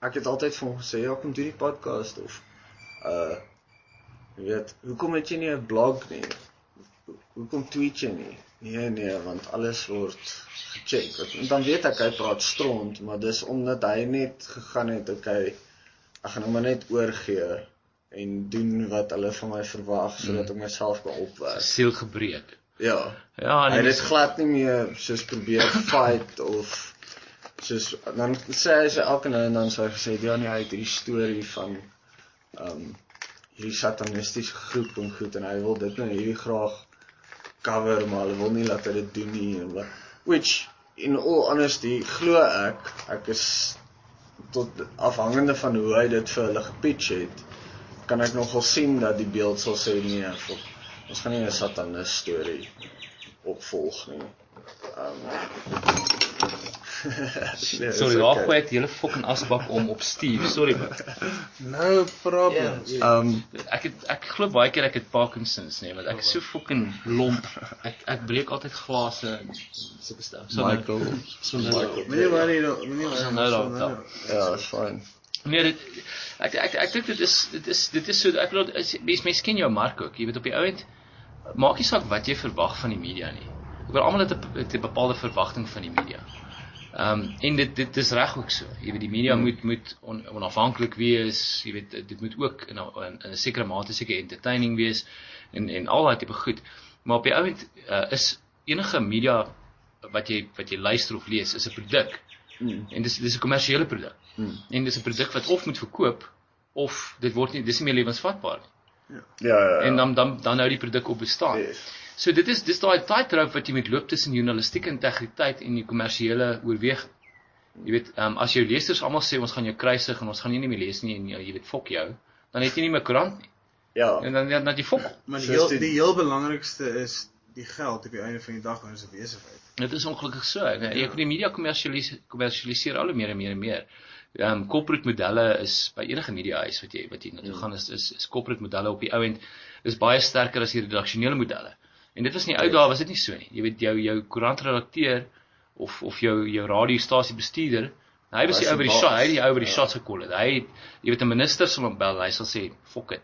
S1: ek het altyd vir hom gesê ja, kom doen die podcast of uh jy weet, hoekom het jy nie 'n blog nie? Ho- Hoekom tweet jy nie? Nee nee, want alles word gecheck. Want Dan weet ek hy praat stront, maar dis omdat hy net gegaan het, okay, ek gaan hom maar net oorgee en doen wat hulle van my verwag sodat ek myself kan opwerk.
S2: Siel gebreek.
S1: Ja.
S2: Ja,
S1: Hy
S2: en
S1: het dit glad nie meer soos probeer fight of soos dan sê hy sy elke nou en dan sê hy gesê ja nee hy het hierdie storie van ehm um, hierdie satanistiese groep en goed en hy wil dit nou hierdie graag cover maar hulle wil nie laat hy dit doen nie en wat which in all honesty glo ek ek is tot afhangende van hoe hy dit vir hulle gepitch het kan ek nogal sien dat die beeld sal sê nee ons gaan nie 'n satanis storie opvolg nie. Nee, is
S2: Sorry, daar
S1: okay.
S2: gooi ek die hele fucking asbak om op Steve. Sorry man.
S3: No problem.
S1: Ehm
S2: Ek het ek glo baie keer ek het Parkinsons nê, want ek is so fucking lomp. Ek ek breek altyd glase en sulke stuff. So nou-
S1: Michael
S2: so nou-
S1: Michael.
S3: Moenie worry, no- moenie worry.
S2: Nou daar,
S3: so,
S2: daar.
S1: Ja, is fyn.
S2: Nee, dit ek ek ek dink dit is dit is dit is so ek bedoel is- mens mens ken jou mark ook. Jy weet op die ouend maak nie saak wat jy verwag van die media nie. Ek bedoel almal het 'n bepaalde verwagting van die media. Ehm um, en dit dit is reg ook so. Jy weet die media hmm. moet moet on, onafhanklik wees. Jy weet dit moet ook in 'n in 'n sekere mate seker entertaining wees en en al daai tipe goed. Maar op die ouend uh, is enige media wat jy wat jy luister of lees is 'n produk.
S1: Mm.
S2: En dis dis 'n kommersiële produk.
S1: Mm.
S2: En dis 'n produk wat of moet verkoop of dit word nie dis nie meer lewensvatbaar nie.
S1: Ja, ja. ja.
S2: En dan dan dan hou die produk op bestaan.
S1: Yes.
S2: So dit is dis daai tightrope wat jy moet loop tussen journalistieke integriteit en die kommersiële oorweging. Jy weet, ehm um, as jou lesers almal sê ons gaan jou kruisig en ons gaan nie nie meer lees nie en jy, jy weet fok jou, dan het jy nie meer koerant nie.
S1: Ja.
S2: En dan dan dan jy fok.
S3: Maar die heel
S1: die-
S3: die heel belangrikste is die geld op die einde van die dag wanneer dit besigheid.
S2: Dit is ongelukkig so. Jy ja. die media kommersialiseer kommersialiseer al hoe meer en meer en meer. Ehm um, corporate modelle is by enige media huis wat jy wat jy na toe gaan is is, is corporate modelle op die ou end is baie sterker as die redaksionele modelle. En dit was nie ou dae was dit nie so nie. Jy weet jou jou koerantredakteur of of jou jou radiostasie bestuurder, hy was die ou by die
S1: die
S2: shot, hy die ou by die
S1: Ja.
S2: shots gekol het. Hy het jy weet 'n minister sal hom bel, hy sal sê, "Fok dit.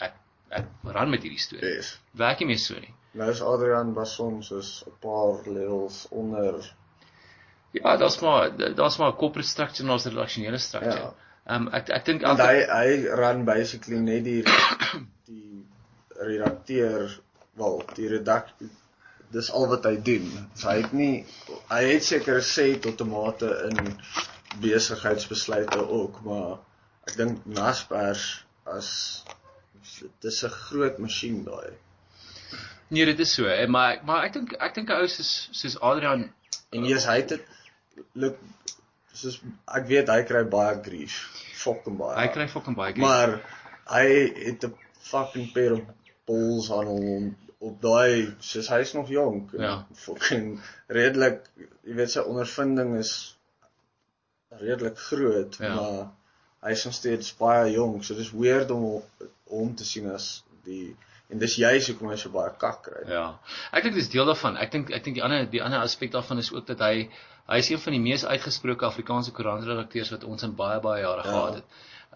S2: Ek ek ran met hierdie storie."
S1: Yes.
S2: Werk nie meer so nie.
S1: Nou is Adrian Basson soos 'n paar levels onder
S2: Ja, daar's maar daar's maar 'n corporate structure en ons redaksionele structure.
S1: Ja.
S2: Ehm um, ek ek dink
S1: hy hy run basically net die die redakteur wel die redak dis al wat hy doen. So hy het nie hy het seker sê tot 'n mate in besigheidsbesluite ook, maar ek dink Naspers as dis 'n groot masjien daai.
S2: Nee, dit is so, eh, maar maar ek dink ek dink 'n ou soos soos Adrian
S1: En eers hy het dit look soos ek weet hy kry baie grief. Fucking baie.
S2: hy kry fucking baie grief.
S1: Maar hy het 'n fucking pair of balls aan hom op daai soos hy's nog jonk. en
S2: Ja.
S1: Fucking redelik, jy weet sy ondervinding is redelik groot,
S2: Ja.
S1: maar hy's nog steeds baie jonk, so dis weird om hom te sien as die en dis juist hoekom hy so baie kak kry.
S2: Ja. Ek dink dis deel daarvan. Ek dink ek dink die ander die ander aspek daarvan is ook dat hy hy is een van die mees uitgesproke Afrikaanse koerantredakteurs wat ons in baie baie jare
S1: Ja.
S2: gehad het.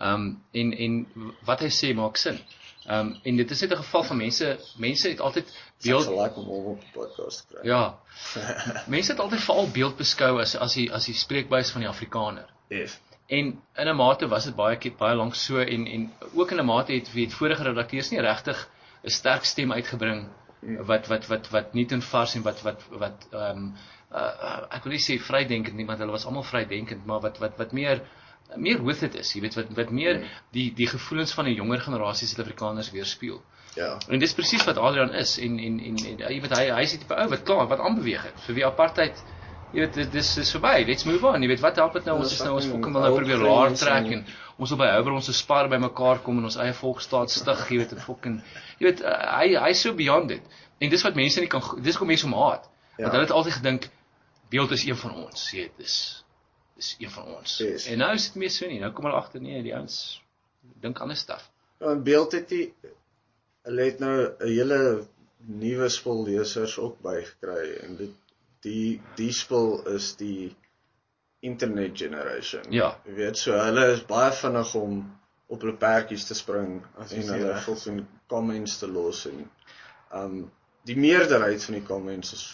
S2: Ehm um, en en wat hy sê maak sin. Ehm um, en dit is net 'n geval van mense mense het altyd beeld
S1: like om hom op die podcast te kry.
S2: ja. mense het altyd veral beeld beskou as as die as die spreekbuis van die Afrikaner.
S1: Yes.
S2: En in 'n mate was dit baie baie lank so en en ook in 'n mate het het vorige redakteurs nie regtig 'n sterk stem uitgebring wat wat wat wat nie ten vars en wat wat wat ehm um, uh, ek wil nie sê vrydenkend nie want hulle was almal vrydenkend maar wat wat wat meer meer with it is, jy weet wat wat meer die die gevoelens van 'n jonger generasie Suid-Afrikaners weerspieël.
S1: Ja.
S2: En dis presies wat Adrian is en en en, en jy weet hy hy's die tipe ou wat klaar wat aanbeweeg het. Vir wie apartheid jy weet dis is verby. Let's move on. Jy weet wat help dit nou
S1: Ja,
S2: ons is nou ons
S1: fucking
S2: wil nou probeer laer
S1: en-
S2: trek en ons wil by Houber ons spar by mekaar kom en ons eie volksstaat stig, jy weet dit fucking jy weet hy hy's so beyond dit. En dis wat mense nie kan dis kom mense om haat.
S1: Ja.
S2: Want hulle het altyd gedink beeld is een van ons, jy weet dis dis een van ons.
S1: Yes.
S2: En nou is dit meer so nie. Nou kom hulle agter nee, die ouens dink ander stuff.
S1: Want beeld het die hulle het nou 'n hele nuwe spul lesers ook bygekry en dit die die spul is die internet generation.
S2: Ja.
S1: Jy weet so hulle is baie vinnig om op hulle perdjies te spring
S3: As
S1: en hulle
S3: is.
S1: fucking comments te los en um die meerderheid van die comments is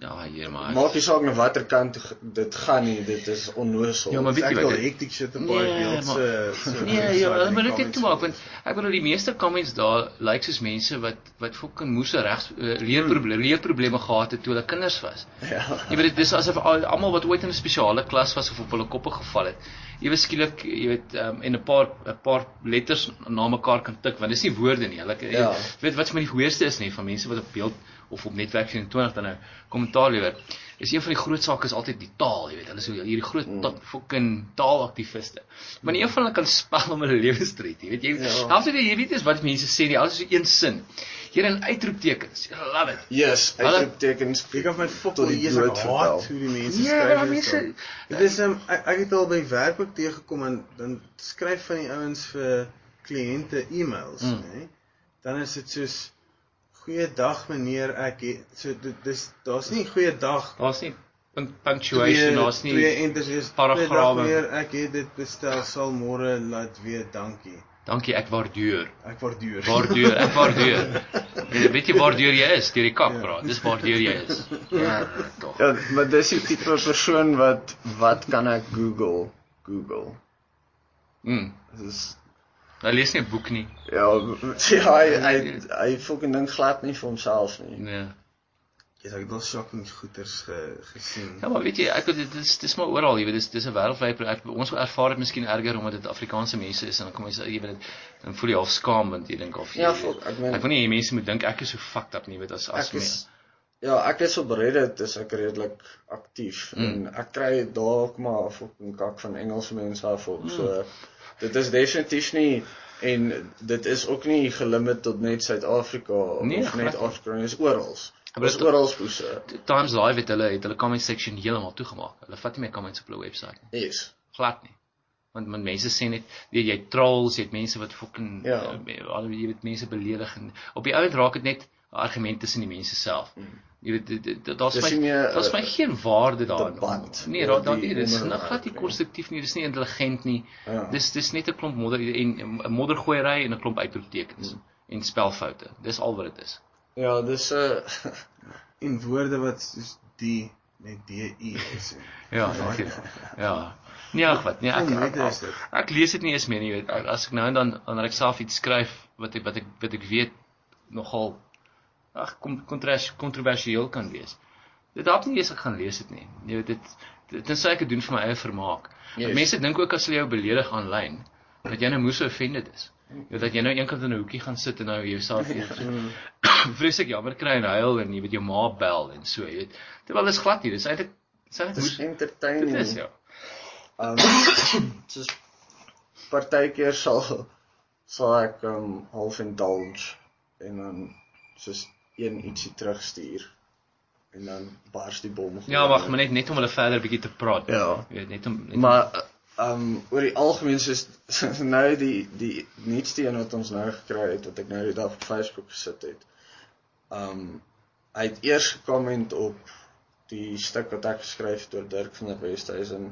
S2: Ja, hier maar.
S1: maak nie saak na watter kant dit gaan nie, dit is onnoosel.
S2: Ja, maar weet
S3: Ek
S2: jy
S3: wil
S2: wat?
S3: hectic shit op
S2: Nee,
S3: baie beeld
S2: maar-
S3: se
S2: Nee, ja,
S3: en
S2: moet dit
S3: comments
S2: toemaak
S3: voor.
S2: want ek bedoel die meeste comments daar lyk soos mense wat wat fucking moese regs uh, leerprobleme leerprobleme gehad het toe hulle kinders was.
S1: Ja.
S2: Jy weet dit is asof al- almal wat ooit in 'n spesiale klas was of op hulle koppe geval het. Ewe skielik, jy weet, um, en 'n paar 'n paar letters na mekaar kan tik want dis nie woorde nie. Hulle
S1: Ja.
S2: weet wat vir my die hoogste is nie van mense wat op beeld of op netwerk 24 dan nou kommentaar lewer. Is een van die groot sake is altyd die taal, jy weet. Hulle is hierdie groot
S1: Mm.
S2: ta- fucking taalaktiviste. Maar nie een van hulle kan spel om hulle lewens te red, jy weet. Jy
S1: Ja.
S2: altyd jy weet is wat mense sê nie, alles is so een sin. Hier in uitroeptekens. I love it.
S1: Yes, uitroeptekens.
S3: Jy kan my fok
S1: Tot die vertel.
S3: haat hoe die mense
S2: Nee,
S3: skryf.
S2: maar
S3: en
S2: mense-.
S3: Dit is um, ek, ek het al by werk ook teëgekom en dan skryf van die ouens vir kliënte e-mails,
S2: Mm.
S3: nê. Dan is dit soos goeiedag meneer, ek het, so dit dis daar's nie goeiedag
S2: Daar's nie punc- punctuation, daar's nie
S3: twee enters is
S2: paragrawe.
S3: "Goeiedag, meneer, ek het dit bestel, sal môre laat weet, dankie.
S2: Dankie, ek waardeer.
S3: Ek waardeer.
S2: Waardeer, ek waardeer. Weet- Weet jy waardeur jy is? Deur die kak praat. Dis waardeur jy is. Ja, tog.
S1: Ja, maar dis die tipe persoon wat wat kan ek Google? Google.
S2: Mm.
S1: Dis
S2: Hy lees nie 'n boek nie.
S1: ja, ja hy hy hy fucking dink glad nie vir homself nie.
S2: Nee.
S3: Yes, ek het al shocking goeters ge, gesien.
S2: Ja, maar weet jy, ek dit is dis maar oral, jy weet, dis dis 'n wêreldwye projek. Ons ervaar dit miskien erger omdat dit Afrikaanse mense is en dan kom jy jy weet dit dan voel jy half skaam want jy dink of jy
S1: Ja, fuck, ek meen-
S2: ek wil nie hê mense moet dink ek is so fucked up nie, weet as as
S1: Ek is ja, ek is op Reddit is ek redelik aktief
S2: Mm.
S1: en ek kry ook maar fucking kak van Engelse mense af op. So dit is definitief nie en dit is ook nie gelimiteer tot net Suid-Afrika
S2: Nee,
S1: of net. Afrika, dit is oral.
S2: Maar
S1: Dit is
S2: dit-
S1: oral poese.
S2: Times Live het hulle het hulle comment section heeltemal toegemaak. Hulle vat nie meer comments op hulle webwerf nie.
S1: Yes.
S2: glad nie. Want want mense sê net jy jy trolls, jy het mense wat fucking
S1: Ja.
S2: uh, al jy weet mense beledig en op die ouend raak dit net argument tussen die mense self. Jy weet daar's my daar's my
S1: uh,
S2: geen waarde daarin. Nee, daar daar nie, dis nou glad nie
S1: nie.
S2: konstruktief nie, dis nie intelligent nie.
S1: Ja.
S2: Dis dis net 'n klomp modder en 'n moddergooiery en 'n klomp uitroeptekens en spelfoute. Dis al wat dit is.
S1: Ja, dis 'n uh,
S3: en woorde wat soos die met DI is.
S2: Ja, natuurlik. Ja. Nee, ag wat. Nee, ek,
S3: Hoe
S2: ek, ek,
S3: dit?
S2: ek lees dit nie eens meer nie, jy weet. Ek- As ek nou en dan wanneer ek self iets skryf wat ek wat ek wat ek weet nogal ag kontras kontroversieel kan wees. Dit help nie eens ek gaan lees dit nie. Jy weet dit dit tensy ek dit doen vir my eie vermaak.
S1: Yes.
S2: Mense dink ook as hulle jou beledig aanlyn dat jy nou moes offended is. Jy weet dat jy nou eenkant in 'n hoekie gaan sit en nou jouself vreeslik jammer kry en huil en jy weet jou ma bel en so, jy weet. Terwyl dit is glad nie, dis eintlik dis eintlik moes
S1: entertaining.
S2: dit is ja.
S1: Um soos partykeer sal sal ek um half indulge en dan soos een ietsie terugstuur en dan bars die bom.
S2: Ja, wag, maar net net om hulle verder bietjie te praat.
S1: Ja.
S2: Jy weet net om net
S1: Maar um oor die algemeen soos nou die die nuutste een wat ons nou gekry het wat ek nou die dag op Facebook gesit het. Um hy het eers gekomment op die stuk wat ek geskryf het oor Dirk van der Westhuizen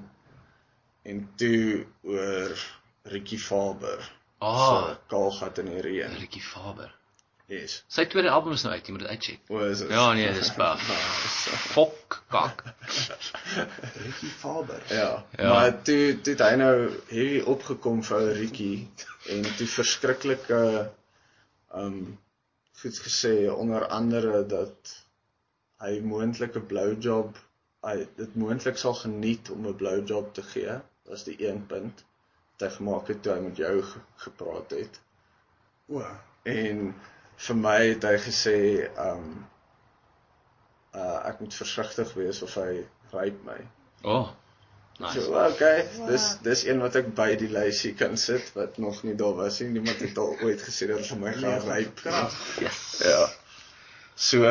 S1: en toe oor Ricky Faber.
S2: Ah.
S1: So kaalgat in die reën.
S2: Ricky Faber.
S1: Yes.
S2: Sy tweede album is nou uit, jy moet dit uitcheck.
S1: O, is dit?
S2: Ja, nee, dis paf. Fok kak.
S3: Ricky Faber.
S1: Ja.
S2: Ja.
S1: Maar toe toe hy nou hierdie opgekom vir ou Ricky en toe verskriklike um goed gesê onder andere dat hy moontlike blowjob hy dit moontlik sal geniet om 'n blowjob te gee was die een punt wat hy gemaak het toe hy met jou ge- gepraat het.
S3: O,
S1: En vir my het hy gesê um uh ek moet versigtig wees of hy rape my.
S2: O. Oh, nice.
S1: So okay, dis dis een wat ek by die lysie kan sit wat nog nie daar was nie. Niemand het al ooit gesê dat vir my gaan rape. nie.
S2: Yes.
S1: Ja. So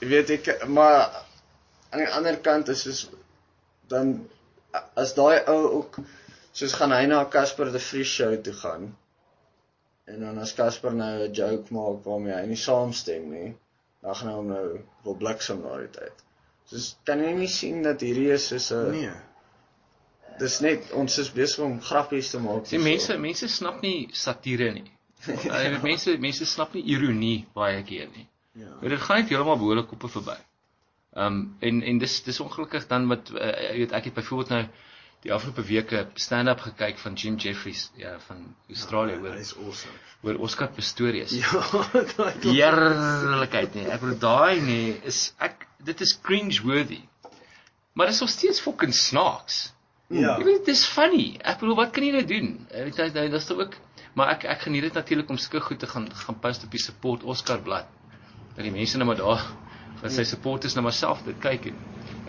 S1: jy weet ek maar aan die ander kant is soos dan as daai ou ook soos gaan hy na Casper de Vries show toe gaan en dan as Casper nou 'n joke maak waarmee hy nie saamstem nie, dan gaan hy hom nou wil bliksem na die tyd. Soos kan jy nie sien dat hierdie is soos 'n
S3: nee.
S1: dis net ons is besig om grappies te maak.
S2: Sien mense mense snap nie satire nie. Weet mense mense snap nie ironie baie keer nie.
S1: Ja.
S2: Maar dit gaan net heeltemal behoorlik koppe verby. Ehm um, en en dis dis ongelukkig dan wat uh, jy weet ek het byvoorbeeld nou die afgelope weke stand-up gekyk van Jim Jeffries ja van Australië oor
S3: Hy's awesome.
S2: oor Oscar Pistorius.
S3: Ja, daai
S2: Heerlikheid nee. Ek bedoel daai nee is ek dit is cringe worthy. Maar dit is nog steeds fucking snaaks.
S3: Ja.
S2: Jy weet dis funny. Ek bedoel wat kan jy nou doen? Weet jy dis toch ook maar ek ek geniet dit natuurlik om sulke goed te gaan gaan post op die support Oscar blad. Dat die mense nou maar daar wat sy supporters nou maar self dit kyk en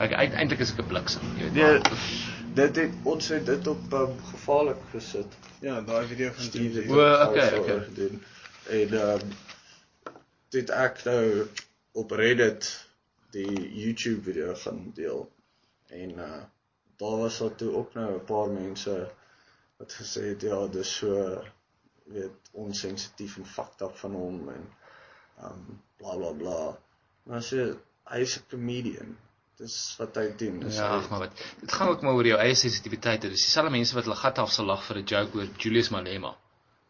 S2: ek uiteindelik is ek 'n bliksem, jy weet.
S1: Nee,
S2: maar-
S1: dit het ons het dit op um, gevaarlik gesit.
S3: Ja, daai video van
S1: Steve het.
S2: O,
S1: dit
S2: okay, okay.
S1: gedoen. En ehm dit ek nou op Reddit die YouTube video gaan deel. En uh daar was daar toe ook nou 'n paar mense wat gesê het ja, dis so weet onsensitief en fucked up van hom en um bla bla bla. Maar so hy's 'n comedian. Dis wat hy doen. Dis
S2: Ja,
S1: hy-
S2: maar wat dit gaan ook maar oor jou eie sensitiwiteite. Dis dieselfde mense wat hulle gat af sal lag vir 'n joke oor Julius Malema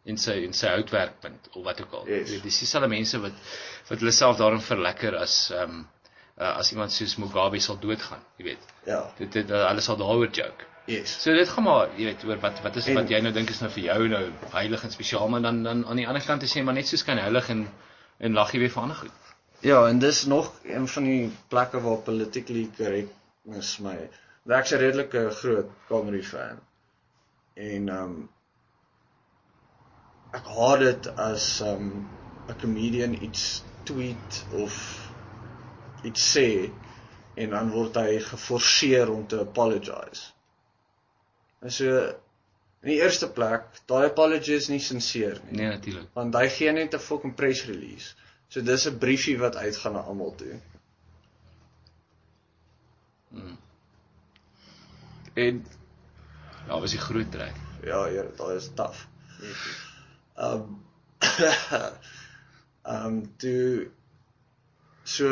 S2: en sy en sy houtwerkpunt of wat ook al.
S1: Yes.
S2: Weet, dis dieselfde mense wat wat hulle self daarin verlekker as ehm um, uh, as iemand soos Mugabe sal doodgaan, jy weet.
S1: ja.
S2: Dit dit uh, hulle sal daaroor joke.
S1: Yes.
S2: So dit gaan maar, jy weet, oor wat wat is
S1: En-
S2: wat jy nou dink is nou vir jou nou heilig en spesiaal, maar dan dan aan die ander kant is jy maar net so skyn heilig en en lag jy weer vir ander goed.
S1: Ja, en dis nog een van die plekke waar politically correct is my. Want Ek's 'n redelike groot comedy fan. En ehm um, ek haat dit as ehm um, 'n comedian iets tweet of iets sê en dan word hy geforseer om te apologize. En so in die eerste plek, daai apology is nie sinseer nie
S2: Nee, natuurlik.
S1: want hy gee net 'n fucking press release. So dis 'n briefie wat uitgaan na almal toe. En
S2: Ja, was die groot trek.
S1: ja, ja, daai is taaf. Ehm ehm toe so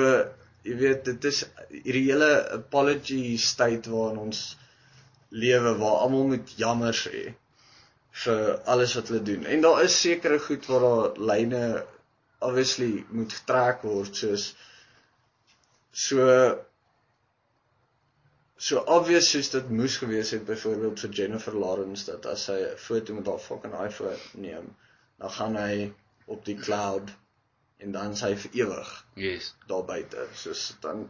S1: jy weet dit is hierdie hele apology state waarin ons lewe waar almal moet jammer sê vir alles wat hulle doen. En daar is sekere goed waar daar lyne obviously moet getrek word soos so so obvious soos dit moes gewees het byvoorbeeld vir Jennifer Lawrence dat as sy 'n foto met haar fucking iPhone neem, dan gaan hy op die cloud en dan sy vir ewig
S2: Yes.
S1: daar buite. Soos dan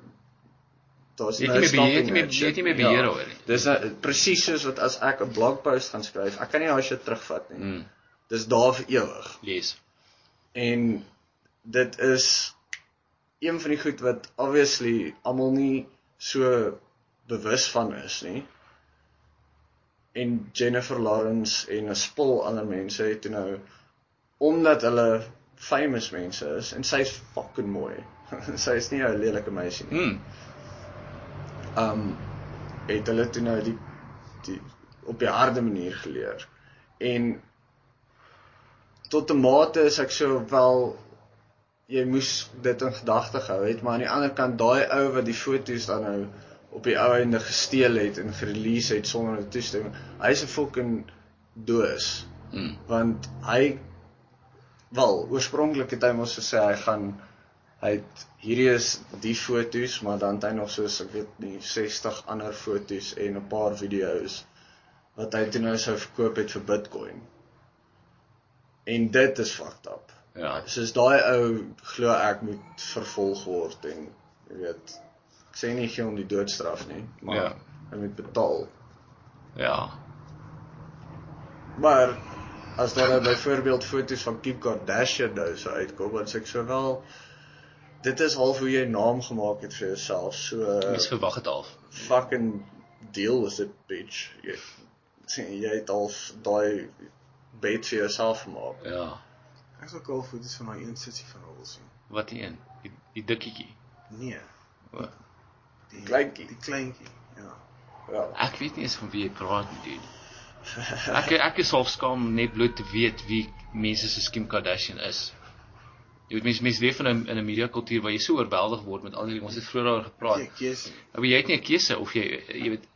S1: daar's
S2: Jy het
S1: no
S2: nie meer beheer, jy
S1: stopping
S2: het nie meer jy het nie meer beheer
S1: Ja.
S2: oor nie.
S1: Dis nou presies soos wat as ek 'n blogpost gaan skryf, ek kan nie daai shit terugvat nie.
S2: Mm.
S1: Dis daar vir ewig.
S2: Yes.
S1: En dit is een van die goed wat obviously almal nie so bewus van is nie. En Jennifer Lawrence en 'n spul ander mense het toe nou omdat hulle famous mense is en sy's fucking mooi. sy is nie 'n lelike meisie nie.
S2: Mm.
S1: Um het hulle toe nou die die op die harde manier geleer. En tot 'n mate is ek so wel jy moes dit in gedagte gehou het, maar aan die ander kant daai ou wat die foto's dan nou op die ou einde gesteel het en gerelease het sonder 'n toestemming. Hy's 'n fucking doos
S2: Mm.
S1: want hy wel oorspronklik het hy mos gesê hy gaan hy het hierdie is die foto's maar dan het hy nog soos ek weet nie 60 ander foto's en 'n paar video's wat hy toe nou sou verkoop het vir Bitcoin. En dit is fucked up.
S2: Ja.
S1: Soos daai ou glo ek moet vervolg word en jy weet ek sê nie gee hom die doodstraf nie, maar
S2: Ja.
S1: hy moet betaal.
S2: Ja.
S1: maar as daar nou byvoorbeeld foto's van Kim Kardashian nou so uitkom, dan sê ek so wel dit is half hoe jy naam gemaak het vir jouself. So
S2: Mens verwag dit al.
S1: fucking deal with it bitch. Jy sien jy het al daai bait vir jouself gemaak.
S2: Ja.
S3: Ek sal al foto's van daai een sitsie van haar wil sien.
S2: Wat die een? Die, die dikkietjie.
S3: Nee,
S2: O,
S3: die
S1: Kleintjie.
S3: Die kleintjie. Ja.
S1: Ja.
S2: Ek weet nie eens van wie jy praat nie, dude. Ek ek is half skaam net bloot te weet wie mense soos Kim Kardashian is. Jy weet mense mense leef in 'n in 'n media kultuur waar jy so oorweldig word met al die ons het vroeër daaroor gepraat.
S3: Jy keuse.
S2: Maar jy het nie 'n keuse of jy jy weet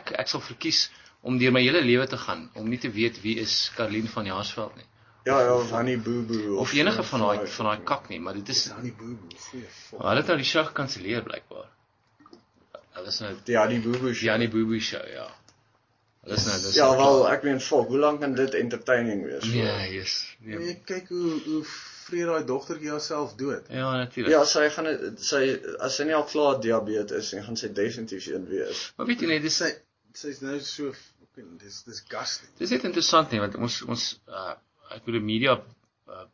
S2: ek ek sal verkies om deur my hele lewe te gaan om nie te weet wie is Karlien van Jaarsveld nie
S1: Ja, ja, van die boo boo
S2: of enige van daai van daai kak nie, maar dit is
S3: Dis aan die boeboe. Goeie fok.
S2: hulle het nou die show gekanselleer blykbaar. Hulle is nou
S1: Ja, die boo boo show.
S2: die Annie Boo Boo show, ja. Hulle is nou dis
S1: Ja, wel, ek meen fok, hoe lank kan dit entertaining wees?
S2: Nee, yes.
S3: Nee.
S2: Nee.
S3: kyk hoe hoe vreet daai dogtertjie haarself dood.
S2: Ja, natuurlik.
S1: Ja, sy gaan sy as sy nie al klaar diabetes is, dan gaan sy definitief een wees.
S2: Maar weet jy net dis
S3: Sy sy's nou so fucking dis disgusting.
S2: dis net interessant nie want ons ons uh ek bedoel media uh,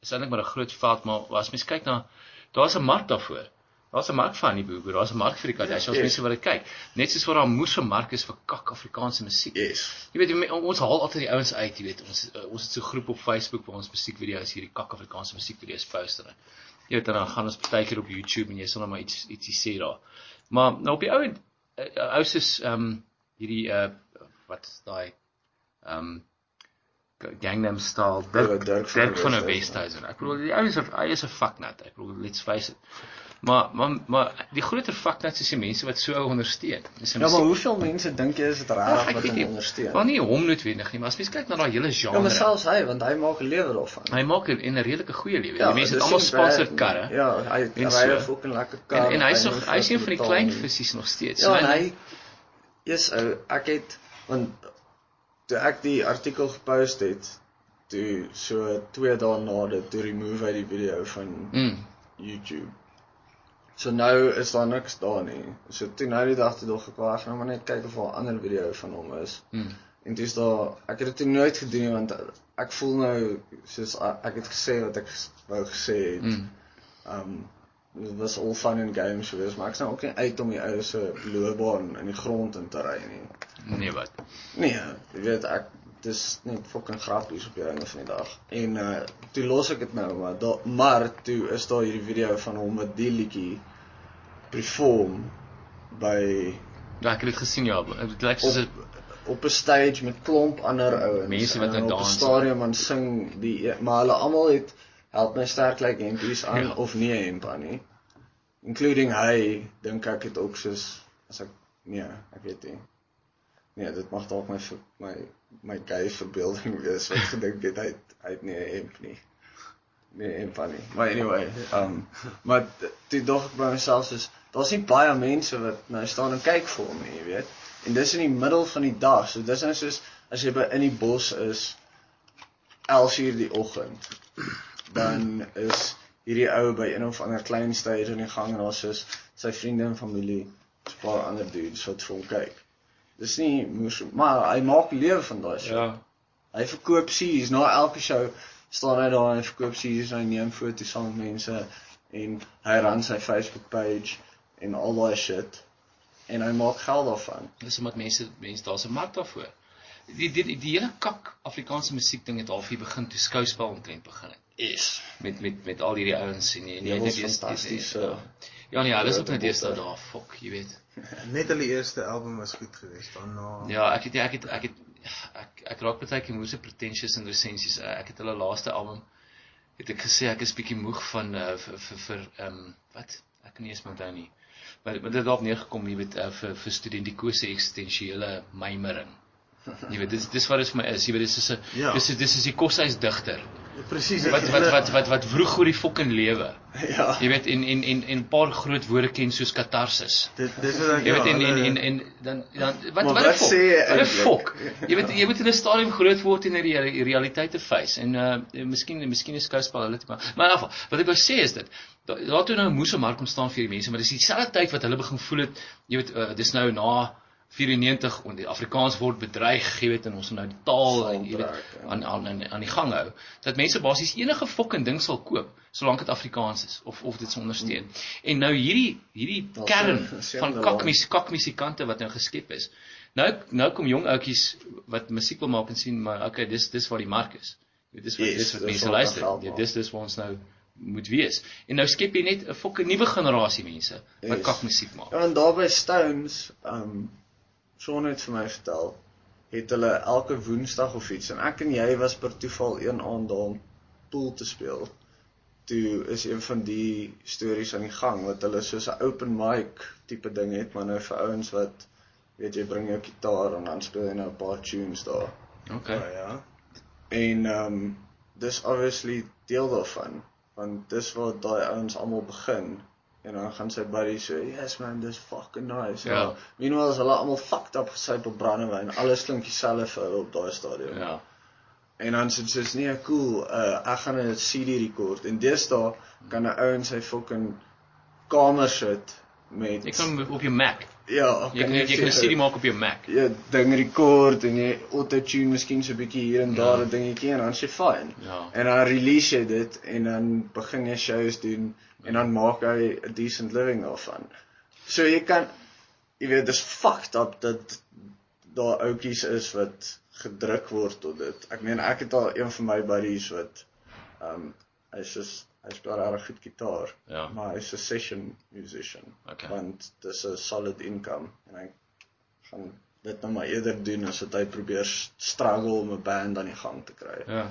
S2: is eintlik maar 'n groot veld maar as mens kyk na daar's 'n mark daarvoor. Daar's 'n mark vir Annie Boo Boo, daar's 'n mark vir die Kardashians,
S1: Ja,
S2: mense wat dit kyk. Net soos wat daar moes 'n mark is vir kak Afrikaanse musiek.
S1: Yes.
S2: Jy weet ons haal altyd die ouens uit, jy weet ons uh, ons het so 'n groep op Facebook waar ons musiekvideo's hierdie kak Afrikaanse musiekvideo's post en jy weet dan gaan ons partykeer op YouTube en jy sal net maar iets ietsie sê daar. Maar nou op die ou uh, ou soos ehm um, hierdie uh wat daai ehm um, Gangnam Style Dirk
S1: Dirk van
S2: Dirk van der
S1: Westhuizen.
S2: Westhuizen. Ek bedoel die ou is 'n hy is 'n fucknut. Ek bedoel let's face it. Maar maar maar die groter fucknuts is die mense wat so ou ondersteun. Dis
S1: Ja, maar hoeveel mense dink jy is dit
S2: Ja,
S1: reg
S2: ek
S1: wat hom ondersteun?
S2: Maar nie hom noodwendig nie, maar as mens kyk na daai hele genre.
S1: Ja, maar selfs hy, want hy maak 'n lewe daarvan.
S2: Hy maak 'n en 'n redelike goeie lewe.
S1: Ja,
S2: die mense het almal sponsored karre.
S1: Ja, hy
S2: En
S1: ry
S2: so.
S1: 'n fucking lekker kar.
S2: En en hy's
S1: hy
S2: nog hy's een van die klein visies nog steeds.
S1: Ja, en
S2: So,
S1: hy Yes, ou, ek het want toe ek die artikel gepost het, toe so 2 dae na dit toe remove hy die video van
S2: mm,
S1: YouTube. So nou is daar niks daar nie. So toe nou die dag toe dog ek wag nou maar net kyk of daar 'n ander video van hom is.
S2: mm,
S1: En dis daar ek het dit toe nooit gedoen want ek voel nou soos ek het gesê wat ek wou gesê het.
S2: mm.
S1: Um dit was al fun and games geweest, maar ek's nou ook nie uit om die ou se loopbaan in die grond in te ry nie.
S2: Nee wat.
S1: Nee, jy weet ek dis net fucking grappies op die einde van die dag. En uh toe los ek dit nou maar da, maar toe is daar hierdie video van hom met die liedjie perform by
S2: Ja, ek het dit gesien ja. Dit lyk soos 'n
S1: op 'n stage met klomp ander ouens.
S2: Mense wat nou
S1: op 'n
S2: dans.
S1: stadion en sing die e- maar hulle almal het help my sterk lyk hempies aan
S2: Ja.
S1: of nie hemp aan nie. Including hy dink ek het ook soos as ek nee, ek weet nie. Nee, dit mag dalk my my my gay verbeelding wees wat gedink het hy het, hy het nie 'n hemp nie. Nee, hemp aan nie. Maar anyway, um maar toe dog ek by myself soos daar's nie baie mense wat nou staan en kyk vir hom nie, jy weet. En dis in die middel van die dag. So dis nou soos as jy by in die bos is 11:00 die oggend. Dan is hierdie ou by een of ander klein stage in die gang en daar's soos sy vriende en familie, 'n paar ander dudes wat vir hom kyk. Dis nie moes maar hy maak lewe van daai shit.
S2: ja.
S1: Hy verkoop sees na elke show staan hy daar en verkoop sees en hy neem foto's saam met mense en hy ran sy Facebook page en al daai shit en hy maak geld daarvan.
S2: Dis omdat mense mense daar's 'n mark daarvoor. Die die die, die hele kak Afrikaanse musiek ding het half hier begin toe skouspel omtrent begin het.
S1: Is.
S2: Met met met al hierdie ouens en en
S1: Ja,
S2: jy net eers-
S1: fantasties,
S2: ja. Ja nee, alles op net eers
S1: botte.
S2: daar, fok, jy weet.
S3: Net hulle eerste album was goed geweest. Daarna
S2: Ja, ek het ek het ek het ek ek raak baie keer moeg se pretentious in resensies. Ek het hulle laaste album het ek gesê ek is bietjie moeg van uh, vir vir vir ehm um, wat ek kan nie eens onthou nie. Maar maar dit het daarop neergekom, jy weet, uh, vir vir studentikose eksistensiële mymering. Jy weet, dis dis wat dit vir my is. Jy weet, dis is 'n
S3: Ja.
S2: dis is dis is die koshuis digter.
S3: Presies
S2: Wat wat wat wat wat vroeg oor die fucking lewe.
S1: Ja.
S2: Jy weet en en en en 'n paar groot woorde ken soos katarsis.
S3: dit dis wat ek
S2: Jy weet
S3: ja,
S2: en en
S3: hulle-
S2: en, en dan dan wat wat
S1: wat sê eintlik?
S2: fok. Jy weet jy moet in 'n stadium groot word en die reali- realiteite face en uh miskien miskien is skouspel hulle te maar maar in geval wat ek wou sê is dit da- daar toe nou moes 'n mark kom staan vir die mense maar dis dieselfde tyd wat hulle begin voel het jy weet uh, dis nou na 94 en die Afrikaans word bedreig, jy weet en ons moet nou die taal en jy weet
S1: ja.
S2: aan aan aan die gang hou. Dat mense basies enige fucking ding sal koop solank dit Afrikaans is of of dit se ondersteun. En nou hierdie hierdie
S1: Daar's
S2: kern
S1: 'n
S2: van kakmies kakmusikante wat nou geskep is. Nou nou kom jong ouetjies wat musiek wil maak en sien maar okay, dis dis waar die mark is. Jy weet, Dis wat
S1: Yes,
S2: dis wat mense luister.
S1: maak.
S2: dis dis waar ons nou moet wees. En nou skep jy net 'n fucking nuwe generasie mense wat
S1: Yes.
S2: kakmusiek maak.
S1: Ja, en daar by Stones, um Sean het vir my vertel, het hulle elke Woensdag of iets en ek en jy was per toeval een aand daar om pool te speel. Toe is een van die stories aan die gang wat hulle soos 'n open mic tipe ding het, maar nou vir ouens wat weet jy bring jou gitaar en dan speel jy nou 'n paar tunes daar.
S2: Okay.
S3: Ja, ja.
S1: En um dis obviously deel daarvan want dis waar daai ouens almal begin en dan gaan sy buddy so yes man dis fucking nice.
S2: Ja.
S1: Meanwhile is hulle almal fucked up gesyp op brandewyn. Alles klink dieselfde vir hulle op daai stadium.
S2: Ja.
S1: En dan sê sy nee, cool. Uh ek gaan 'n CD rekord en deesdae kan 'n ou in sy fucking kamer sit met
S2: Jy kan op jou Mac.
S1: ja,
S2: Jy kan jy kan 'n CD maak op jou Mac.
S1: jy ding rekord en jy auto-tune miskien so 'n bietjie hier en daar
S2: Ja.
S1: 'n dingetjie en dan sê fyn.
S2: Ja.
S1: En dan release jy dit en dan begin jy shows doen en dan maak hy 'n decent living daarvan. So jy kan jy weet dis fucked up dat daar ouetjies is wat gedruk word tot dit. Ek meen ek het al een van my buddies wat um hy's soos hy speel regtig goed gitaar,
S2: Ja.
S1: maar hy's 'n session musician.
S2: Okay.
S1: Want dis 'n solid income en hy gaan dit nou maar eerder doen as wat hy probeer struggle om 'n band aan die gang te kry.
S2: Ja.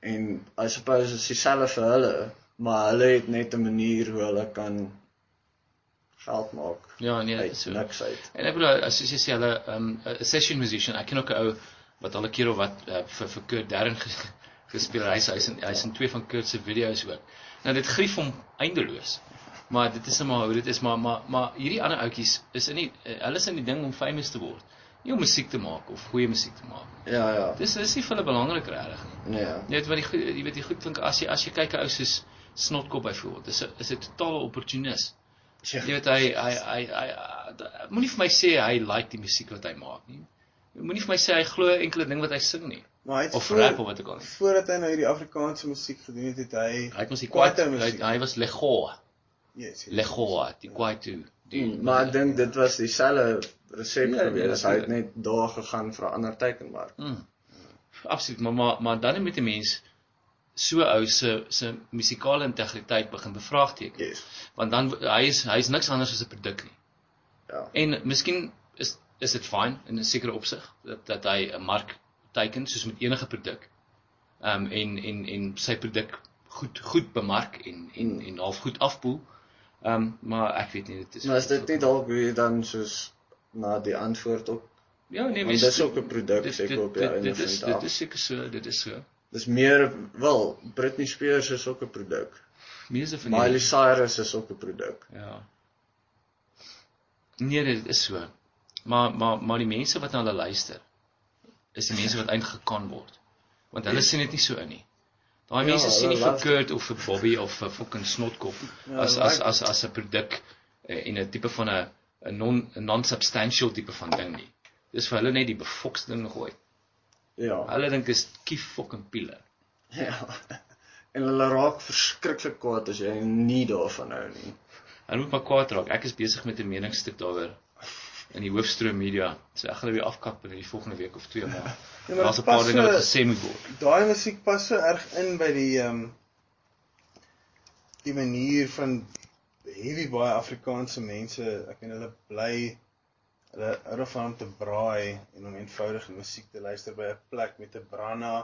S1: En I suppose is dieselfde vir hulle, maar hulle het net 'n manier hoe hulle kan geld maak
S2: Ja, nee, dit is
S1: uit
S2: so.
S1: niks uit.
S2: En ek bedoel as jy sê hulle um 'n session musician, ek ken ook 'n ou wat al 'n keer of wat uh, vir vir Kurt Darren ges, gespeel. Hy's hy's in hy's in twee van Kurt se video's ook. Nou dit grief hom eindeloos. Maar dit is net maar hoe dit is, maar maar maar hierdie ander ouetjies is in die uh, hulle is in die ding om famous te word. Nie om musiek te maak of goeie musiek te maak.
S1: Ja, ja.
S2: Dis dis nie vir hulle belangrik regtig nie.
S1: Nee.
S2: Jy weet wat die jy weet die goed klink as jy as jy kyk 'n ou soos Snotkop byvoorbeeld. Dis 'n is 'n totale opportunis.
S1: Ja.
S2: Jy weet hy hy hy hy, hy moenie vir my sê hy like die musiek wat hy maak nie. Moenie vir my sê hy glo enkele ding wat hy sing nie
S3: Maar hy het
S2: of
S3: voor-
S2: rap of wat ook al nie.
S3: Voordat hy nou hierdie Afrikaanse musiek gedoen het, het hy
S2: Hy het mos die
S3: Kwaito
S2: kwaito hy,
S3: musiek.
S2: hy was Legoa.
S3: Yes. yes.
S2: Legoa, die kwaito. Die
S1: Mm, maar ek dink dit was dieselfde resep
S2: Ja,
S1: gewees. Hy het net daar gegaan vir 'n ander teikenmark.
S2: Mm. Absoluut, maar maar maar dan moet 'n mens so ou se se musikale integriteit begin bevraagteken.
S1: Yes.
S2: Want dan hy is hy is niks anders as 'n produk nie.
S1: Ja.
S2: En miskien is is dit fyn in 'n sekere opsig dat dat hy 'n mark teiken soos met enige produk. Ehm um, en en en sy produk goed goed bemark en en en half goed afpoel. Ehm um, maar ek weet nie dit is
S1: Maar is dit nie dalk hoe jy dan soos na die antwoord op
S2: Ja, nee, mens
S1: dis ook 'n produk,
S2: dit-
S1: seker,
S2: dit-
S1: op
S2: dit-
S1: einde
S2: Dit
S1: van
S2: is
S1: die dag.
S2: dit is seker so, dit is so.
S1: Dis meer wel Britney Spears is ook 'n produk.
S2: Meeste van
S1: Miley
S2: die
S1: Cyrus is ook 'n produk.
S2: Ja. Nee, dit is so. Maar maar maar die mense wat na hulle luister is die mense wat eintlik gekan word. Want hulle sien dit nie so in nie. Daai
S1: Ja,
S2: mense sien nie vir. Kurt of vir Bobby of vir fucking snotkop
S1: Ja,
S2: as as as as 'n produk eh, en 'n tipe van 'n 'n non non-substantial tipe van ding nie. Dis vir hulle net die befoks ding gooi.
S1: Ja.
S2: Hulle dink dis kief fucking piele.
S1: Ja. En hulle raak verskriklik kwaad as jy nie daarvan hou nie.
S2: Hulle moet maar kwaad raak. Ek is besig met 'n meningsstuk daaroor in die hoofstroom media. So ek gaan dit weer afkap binne die volgende week of twee maar.
S3: Ja, maar
S2: Daar's 'n paar dinge wat gesê moet word.
S3: Daai musiek pas so erg in by die ehm um, die manier van heavy baie Afrikaanse mense. Ek meen hulle bly hulle hou daarvan om te braai en om eenvoudig musiek te luister by 'n plek met 'n branna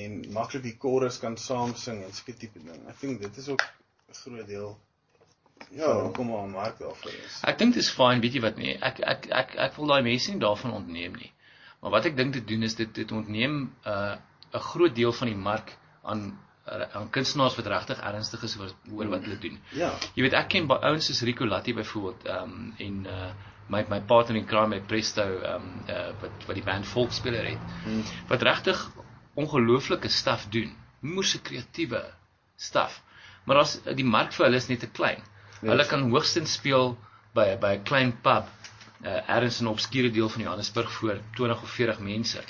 S3: en maklik die chorus kan saam sing en sulke tipe ding. Ek dink dit is ook 'n groot deel
S1: Ja.
S3: van hoekom daar 'n mark daarvoor is.
S2: Ek dink dit is fyn, weet jy wat nee. Ek ek ek ek wil daai mense nie daarvan ontneem nie. Maar wat ek dink te doen is dit dit ontneem 'n uh, 'n groot deel van die mark aan uh, aan kunstenaars wat regtig ernstig is oor oor wat hulle doen.
S3: Ja.
S2: Jy weet ek ken ouens soos Rico Latti byvoorbeeld, ehm um, en uh my my partner in crime met Presto ehm um, uh wat wat die band Volksspeler het.
S1: Hmm.
S2: Wat regtig ongelooflike staf doen. Moerse kreatiewe staf. Maar as die mark vir hulle is net te klein.
S1: Ja.
S2: Hulle kan hoogstens speel by by 'n klein pub uh, ergens in 'n obskure deel van Johannesburg voor 20 of 40 mense.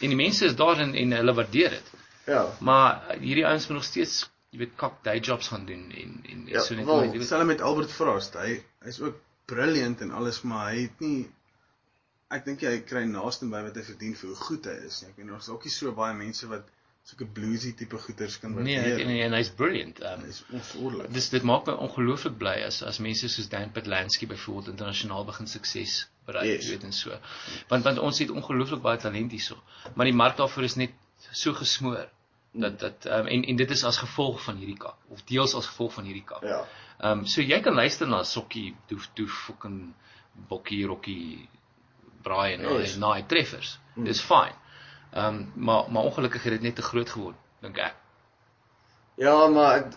S2: En die mense is daar en, en hulle waardeer dit.
S1: Ja.
S2: Maar uh, hierdie ouens moet nog steeds, jy weet, kak day jobs gaan doen en en
S1: Ja,
S2: so net
S1: wel,
S2: jy weet,
S3: Stel met Albert Frost, hy hy's ook brilliant en alles, maar hy het nie ek dink hy kry naaste by wat hy verdien vir hoe goed hy is. Ek meen daar's ook nie so baie mense wat sulke bluesy tipe goeters kan
S2: nee,
S3: waardeer.
S2: en, en, en hy's brilliant. Um,
S3: Hy's onvoorlik.
S2: dis dit maak my ongelooflik bly as as mense soos Dan Patlansky byvoorbeeld internasionaal begin sukses bereik,
S1: Yes.
S2: weet en so. Want want ons het ongelooflik baie talent hierso, maar die mark daarvoor is net so gesmoor dat dat um, en en dit is as gevolg van hierdie kak of deels as gevolg van hierdie kak.
S1: Ja.
S2: Ehm um, so jy kan luister na Sokkie doef doef fucking bokkie rokkie braai en
S1: Yes.
S2: yes. naai treffers. Dis fyn. Ehm um, maar maar ongelukkig het dit net te groot geword, dink ek.
S1: Ja, maar ek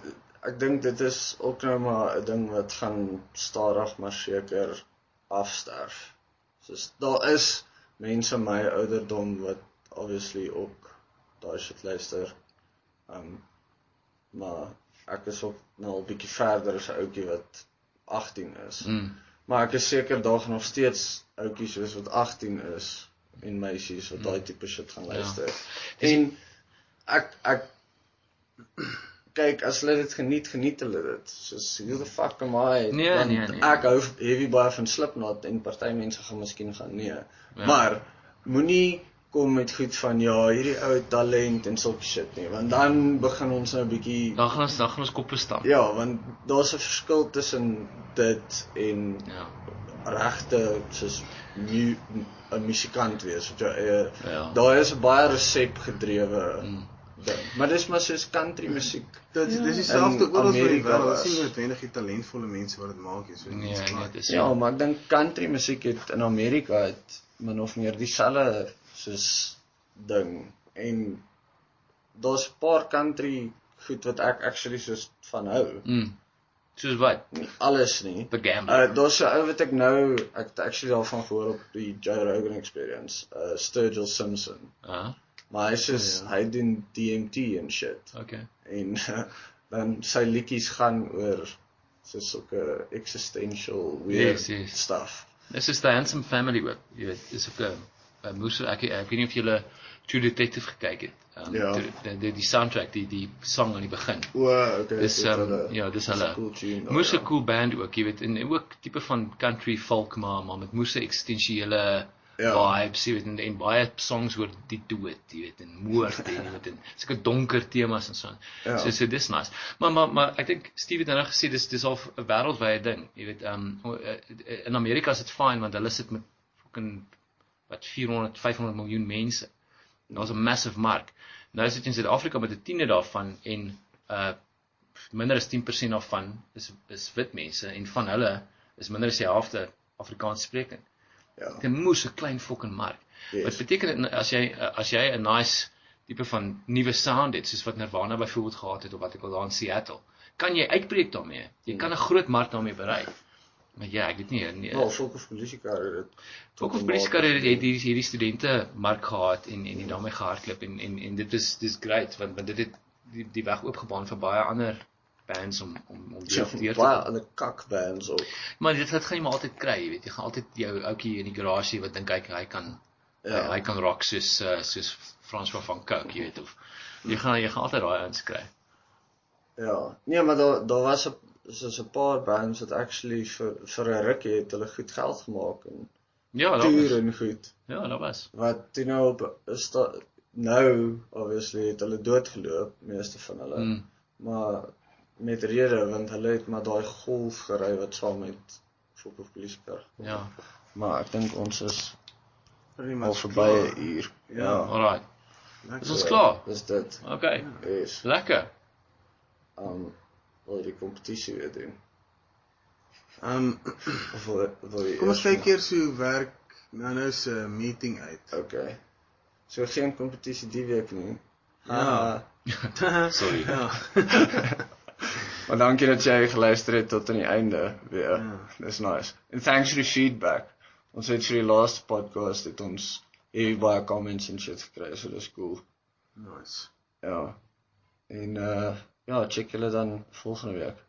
S1: ek dink dit is ook nou maar 'n ding wat gaan stadig maar seker afsterf. Soos daar is mense my ouderdom wat obviously ook daai shit luister. Um maar ek is ook nou al bietjie verder as 'n ouetjie wat 18 is.
S2: Mm.
S1: Maar ek is seker daar gaan nog steeds ouetjies soos wat 18 is en meisies wat daai tipe shit gaan luister. Ja. En ek ek kyk as hulle dit geniet, geniet hulle dit. Soos who the fuck am I?
S2: Nee,
S1: Want
S2: nee, nee.
S1: Ek hou heavy baie van Slipknot en party mense gaan miskien gaan nee.
S2: Ja.
S1: Ja. Maar moenie kom met goed van ja, hierdie ou het talent en sulke shit nie, want dan begin ons nou 'n bietjie
S2: Dan gaan ons dan gaan ons koppe stamp.
S1: Ja, want daar's 'n verskil tussen dit en
S2: Ja.
S1: regte soos mu 'n musikant wees wat jou eie
S2: Ja.
S1: daar is 'n baie resep gedrewe
S2: Mm.
S1: ding. Maar dis maar soos country musiek.
S3: Dit dis dieselfde oral oor die wêreld. Dit is noodwendig die talentvolle mense wat dit maak nie, so
S2: Nee, nee, dis
S1: Ja, maar ek dink country musiek het in Amerika het min of meer dieselfde soos ding en daar's 'n paar country goed wat ek actually soos van hou.
S2: Mm. Soos wat?
S1: Nie alles nie.
S2: The Gambler.
S1: Uh daar's 'n ou wat ek nou ek het actually daarvan gehoor op die Joe Rogan experience, uh Sturgill Simpson.
S2: Ah,
S1: Maar hy sê
S3: Ja.
S1: hy doen DMT en shit.
S2: okay.
S1: En dan sy liedjies gaan oor so sulke existential weird
S2: Yes, yes.
S1: stuff.
S2: Dis is the Handsome Family ook. Jy weet, dis ook 'n 'n moes ek ek weet nie of jy hulle True Detective gekyk het. Um,
S1: Ja.
S2: die, die, die soundtrack, die die song aan die begin.
S1: O, okay.
S2: Dis um,
S1: hulle-
S2: ja, dis hulle.
S1: cool tune, daar,
S2: Moes 'n
S1: ja.
S2: cool band ook, jy weet, en ook tipe van country folk maar maar met moes 'n eksistensiële
S1: Ja.
S2: vibes, jy weet, en, en baie songs oor die dood, jy weet, en moord en jy weet, en sulke donker temas en so.
S1: Ja.
S2: So so dis nice. Maar maar maar ek dink Steve het nou gesê dis dis al 'n wêreldwye ding, jy weet, um in Amerika is dit fyn want hulle sit met fucking wat 400 500 miljoen mense. Daar's 'n massive mark. Nou sit jy in Suid-Afrika met 'n tiende daarvan en uh minder as 10% daarvan is is wit mense en van hulle is minder as die helfte Afrikaans sprekend.
S1: Ja.
S2: Dit moes 'n klein fucking mark.
S1: Yes.
S2: Wat beteken dit as jy as jy 'n nice tipe van nuwe sound het soos wat Nirvana byvoorbeeld gehad het of wat ek al daar in Seattle, kan jy uitbreek daarmee. Jy kan 'n groot mark daarmee bereik. Maar ja, ek weet nie nee.
S1: Wel, volk of polisie kar het.
S2: Ook of polisie karre het hierdie hierdie studente mark gehad en en die daarmee gehardloop en en en dit is dis great want want dit het die die weg oopgebaan vir baie ander bands om om om
S1: Ja,
S2: deur te
S1: baie ander kak bands ook.
S2: Maar dit dit gaan jy maar altyd kry, jy weet, jy gaan altyd jou ouetjie in die garage wat dink hy hy kan
S1: Ja.
S2: hy kan rock soos uh, soos François van Cooke, jy weet of jy gaan jy gaan altyd daai ouens kry.
S1: Ja. Nee, maar daar daar was 'n soos 'n paar bands wat actually vir vir 'n rukkie het hulle goed geld gemaak en
S2: Ja, daar
S1: toer en goed.
S2: Ja, daar was.
S1: Wat toe nou op is da, nou obviously het hulle doodgeloop, meeste van hulle.
S2: Mm.
S1: Maar met rede want hulle het maar daai golf gery wat saam met volk of polisie kar.
S2: Ja.
S1: Maar ek dink ons is al verby. 'n uur.
S3: Ja.
S2: Alright.
S3: Lekker.
S2: Is ons klaar?
S1: Dis dit.
S2: Okay.
S1: Is
S2: Lekker.
S1: um wil jy die kompetisie weer doen?
S3: Ehm
S1: Of wil, wil jy
S3: kom ons kyk eers hoe werk nou nou se meeting uit.
S1: Okay. So geen kompetisie die week nie.
S3: Ja.
S1: Ah,
S2: Sorry.
S3: Ja.
S1: maar dankie dat jy geluister het tot aan die einde weer.
S3: Ja.
S1: Dis nice. And thanks for the feedback. Ons het vir die laaste podcast het ons hier baie comments en shit gekry, so dis cool.
S3: Nice.
S1: Ja. En uh ja, check julle dan volgende week.